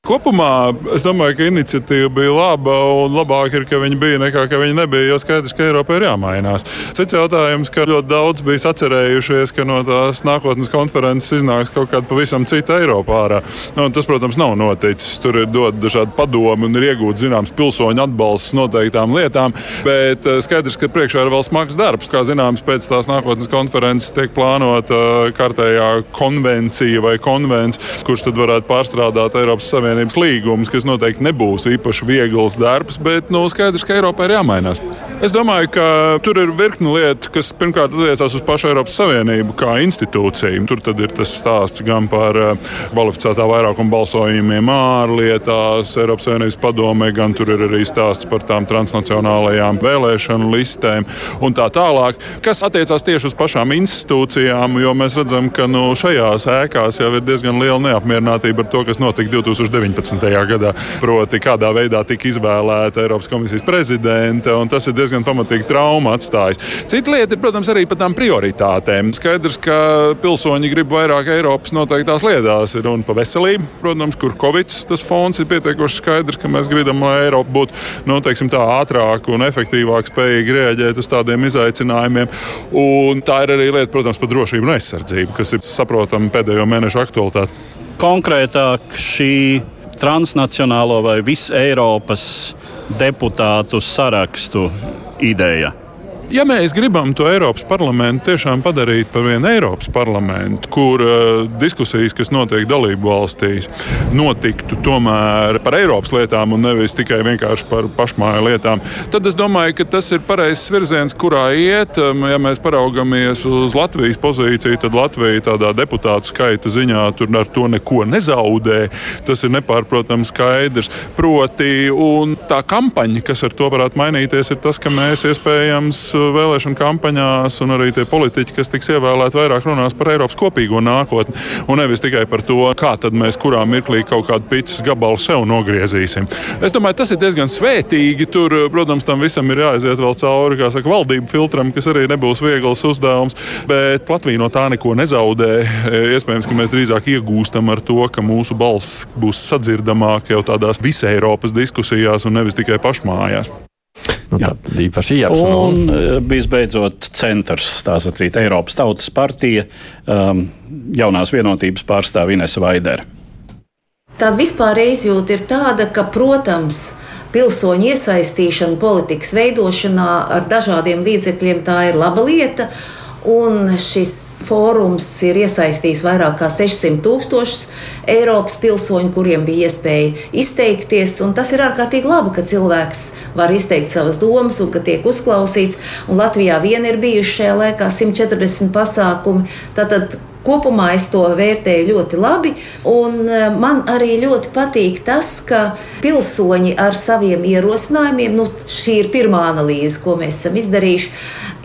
Kopumā es domāju, ka iniciatīva bija laba un labāk ir, ka viņa bija nekā ka viņa nebija. Jo skaidrs, ka Eiropai ir jāmainās. Cits jautājums, ka ļoti daudz bija sacerējušies, ka no tās nākotnes konferences iznāks kaut kāda pavisam cita Eiropa ārā. Nu, tas, protams, nav noticis. Tur ir dot dažādi padomi un ir iegūts zināms pilsoņu atbalsts noteiktām lietām. Bet eh, skaidrs, ka priekšā ir vēl smags darbs. Kā zināms, pēc tās nākotnes konferences tiek plānota eh, kārtējā konvencija vai konvents, kurš tad varētu pārstrādāt Eiropas Savienību Savienības līgumus, kas noteikti nebūs īpaši viegls darbs, bet nu, skaidrs, ka Eiropai ir jāmainās. Es domāju, ka tur ir virkni lietu, kas pirmkārt attiecās uz pašu Eiropas Savienību kā institūciju. Tur ir tas stāsts gan par eh, kvalificētā vairākuma balsojumiem ārlietās, Eiropas Savienības padomē, gan tur ir arī stāsts par tām transnacionālajām vēlēšanu listēm un tā tālāk, kas attiecās tieši uz pašām institūcijām, jo mēs redzam, ka nu, šajās ēkās jau ir diezgan liela neapmierinātība ar to, kas notika 2009. 19. gadā. Proti, kādā veidā tika izvēlēta Eiropas komisijas prezidente, un tas ir diezgan pamatīgi trauma atstājis. Cita lieta ir, protams, arī par tām prioritātēm. Skaidrs, ka pilsoņi grib vairāk Eiropas noteiktās lietās. Ir runa par veselību, protams, kur Covid tas fonds ir pietiekoši skaidrs, ka mēs gribam, lai Eiropa būtu nu, teiksim, tā, ātrāk un efektīvāk spējīga rēģēt uz tādiem izaicinājumiem. Un tā ir arī lieta, protams, par drošību un aizsardzību, kas ir saprotama pēdējo mēnešu aktualitāte. Konkrētāk šī transnacionālo vai visu Eiropas deputātu sarakstu ideja. Ja mēs gribam to Eiropas parlamentu tiešām padarīt par vienu Eiropas parlamentu, kur uh, diskusijas, kas notiek dalību valstīs, notiktu tomēr par Eiropas lietām un nevis tikai vienkārši par pašmāju lietām, tad es domāju, ka tas ir pareizs virziens, kurā iet. Ja mēs paraugamies uz Latvijas pozīciju, tad Latvija tādā deputātu skaita ziņā tur ar to neko nezaudē. Tas ir nepārprotams skaidrs. Proti, tā kampaņa, kas ar to varētu mainīties, ir tas, ka mēs iespējams vēlēšanu kampaņās, un arī tie politiķi, kas tiks ievēlēti, vairāk runās par Eiropas kopīgo nākotni, un nevis tikai par to, kā mēs kurā mirklī kaut kādu pīcis gabalu sev nogriezīsim. Es domāju, tas ir diezgan svētīgi. Tur, protams, tam visam ir jāaiziet vēl cauri saka, valdību filtram, kas arī nebūs viegls uzdevums, bet Latvija no tā neko nezaudē. Iespējams, ka mēs drīzāk iegūstam ar to, ka mūsu balss būs sadzirdamāka jau tādās visai Eiropas diskusijās un nevis tikai pašmājās. Nu, tad īpaši jāapsver. Un eh, visbeidzot, centrs, tā sacīt, Eiropas Tautas partija, um, jaunās vienotības pārstāv Inese Vaidere. Tāda vispār izjūta ir tāda, ka, protams, pilsoņu iesaistīšana politikas veidošanā ar dažādiem līdzekļiem tā ir laba lieta. Un šis fórums ir iesaistījis vairāk kā 600 tūkstošus Eiropas pilsoņu, kuriem bija iespēja izteikties. Tas ir ārkārtīgi labi, ka cilvēks var izteikt savas domas un ka tiek uzklausīts. Un Latvijā vien ir bijuši šajā laikā 140 pasākumi. Tātad Kopumā es to vērtēju ļoti labi, e, man arī ļoti patīk tas, ka pilsoņi ar saviem ierosinājumiem, nu, šī ir pirmā analīze, ko mēs esam izdarījuši,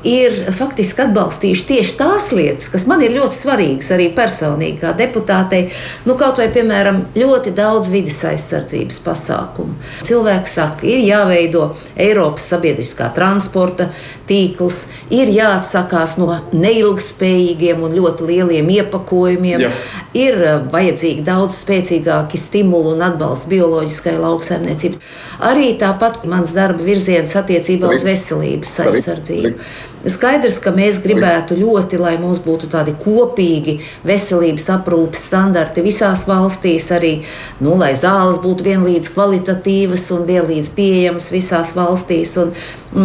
ir faktiski atbalstījuši tieši tās lietas, kas man ir ļoti svarīgas arī personīgi, kā deputātei. Nu, kaut vai, piemēram, ļoti daudz vidas aizsardzības pasākumu. Cilvēks saka, ir jāveido Eiropas sabiedriskā transporta tīkls, ir jāatsakās no neilgtspējīgiem un ļoti lieliem iepakojumiem, Jā. ir eh, vajadzīgi daudz spēcīgāki stimuli un atbalsts bioloģiskai lauksaimniecībai. Arī tāpat mans darba virziens attiecībā uz veselības aizsardzību. Skaidrs, ka mēs gribētu ļoti, lai mums būtu tādi kopīgi veselības aprūpes standarti visās valstīs, arī nu, lai zāles būtu vienlīdz kvalitatīvas un vienlīdz pieejamas visās valstīs. Un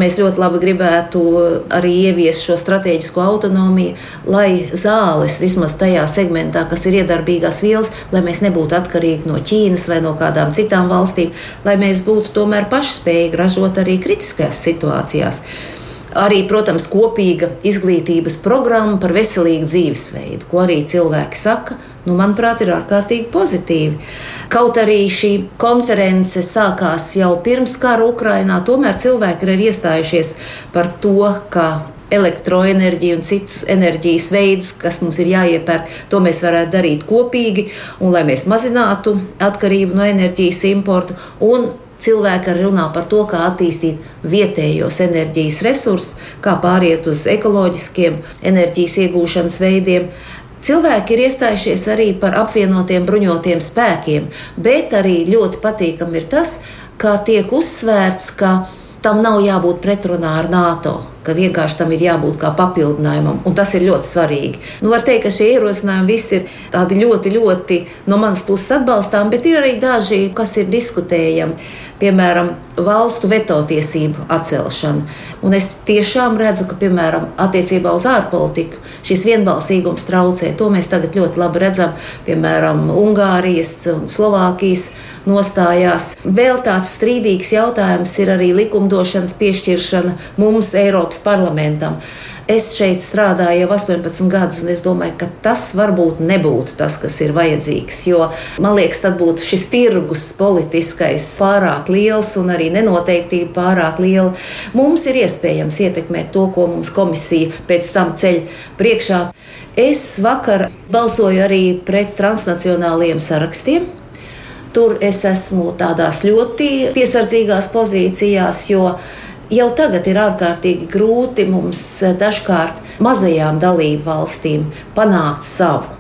mēs ļoti labi gribētu arī ieviest šo strateģisko autonomiju, lai zāles vismaz tajā segmentā, kas ir iedarbīgās vielas, lai mēs nebūtu atkarīgi no Ķīnas vai no kādām citām valstīm, lai mēs būtu tomēr pašspējīgi ražot arī kritiskajās situācijās. Arī, protams, kopīga izglītības programma par veselīgu dzīvesveidu, ko arī cilvēki saka, nu, manuprāt, ir ārkārtīgi pozitīvi. Kaut arī šī konference sākās jau pirms kara Ukrainā, tomēr cilvēki ir iestājušies par to, ka elektroenerģiju un citus enerģijas veidus, kas mums ir jāiepērk, to mēs varētu darīt kopīgi, un lai mēs mazinātu atkarību no enerģijas importu un Cilvēki runā par to, kā attīstīt vietējos enerģijas resursus, kā pāriet uz ekoloģiskiem enerģijas iegūšanas veidiem. Cilvēki ir iestājušies arī par apvienotiem bruņotiem spēkiem, bet arī ļoti patīkami ir tas, ka tiek uzsvērts, ka tam nav jābūt pretrunā ar NATO, ka vienkārši tam ir jābūt kā papildinājumam, un tas ir ļoti svarīgi. Nu, var teikt, ka šie ierosinājumi visi ir tādi ļoti, ļoti no manas puses atbalstām, bet ir arī daži, kas ir diskutējami piemēram, valstu veto tiesību atcelšana. Un es tiešām redzu, ka, piemēram, attiecībā uz ārpolitiku šis vienbalsīgums traucē. To mēs tagad ļoti labi redzam, piemēram, Ungārijas un Slovākijas nostājās. Vēl tāds strīdīgs jautājums ir arī likumdošanas piešķiršana mums, Eiropas parlamentam. Es šeit strādāju jau 18 gadus, un es domāju, ka tas varbūt nebūtu tas, kas ir vajadzīgs. Jo man liekas, tad būtu šis tirgus politiskais pārāk liels un arī nenoteiktība pārāk liela. Mums ir iespējams ietekmēt to, ko mums komisija pēc tam ceļ priekšā. Es vakar balsoju arī pret transnacionāliem sarakstiem. Tur es esmu tādās ļoti piesardzīgās pozīcijās, jo Jau tagad ir ārkārtīgi grūti mums eh, dažkārt mazajām dalību valstīm panākt savu.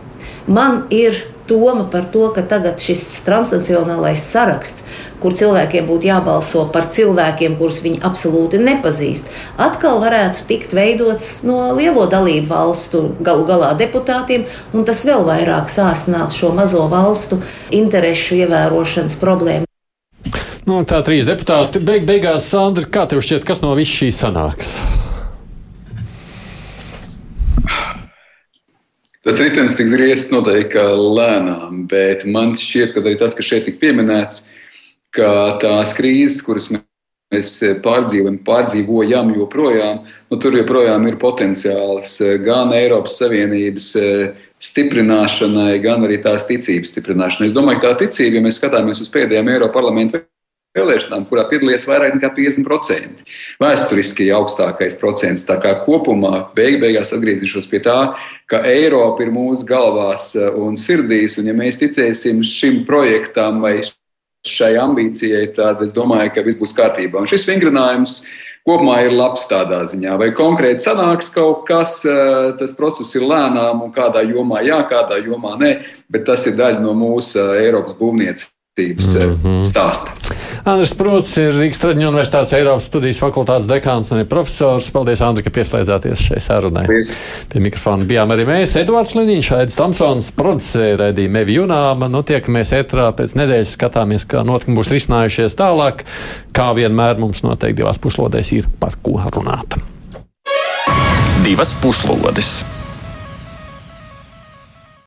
Man ir doma par to, ka tagad šis transnacionālais saraksts, kur cilvēkiem būtu jābalso par cilvēkiem, kurus viņi absolūti nepazīst, atkal varētu tikt veidots no lielo dalību valstu galu galā deputātiem, un tas vēl vairāk sāsinātu šo mazo valstu interešu ievērošanas problēmu. Nu, tā trīs deputāti. Beig, beigās, Sandra, kā tev šķiet, kas no viss šī sanāks? Tas ritenis tiks griezts noteikti lēnām, bet man šķiet, ka arī tas, kas šeit tika pieminēts, ka tās krīzes, kuras mēs pārdzīvojam, pārdzīvojam joprojām, nu, tur joprojām ir potenciāls gan Eiropas Savienības stiprināšanai, gan arī tās ticības stiprināšanai. Es domāju, ka tā ticība, ja mēs skatāmies uz pēdējiem Eiropas parlamentu vēlēšanām, kurā piedalījās vairāk nekā 50%. Vēsturiski augstākais procents. Tā kā kopumā beig beigās atgriezīšos pie tā, ka Eiropa ir mūsu galvās eh, un sirdīs, un ja mēs ticēsim šim projektam vai šai ambīcijai, tad es domāju, ka viss būs kārtībā. Un šis vingrinājums kopumā ir labs tādā ziņā. Vai konkrēti sanāks kaut kas, eh, tas process ir lēnām un kādā jomā jā, kādā jomā nē, bet tas ir daļa no mūsu eh, Eiropas būvniecības mm -hmm. stāsta. Andris Prūts ir Rīgas Traģiņu Universitātes Eiropas studijas fakultātes dekāns un profesors. Paldies, Andri, ka pieslēdzāties šai sarunai. Pie mikrofona bijām arī mēs, Edvards Liniņš, Aidis Tamsons, producēja raidījumu Evi Junāma. Nu, tiekamies etrā pēc nedēļas, skatāmies, kā notikumi būs risinājušies tālāk. Kā vienmēr mums noteikti divās puslodēs ir par ko runāt. Divas puslodes!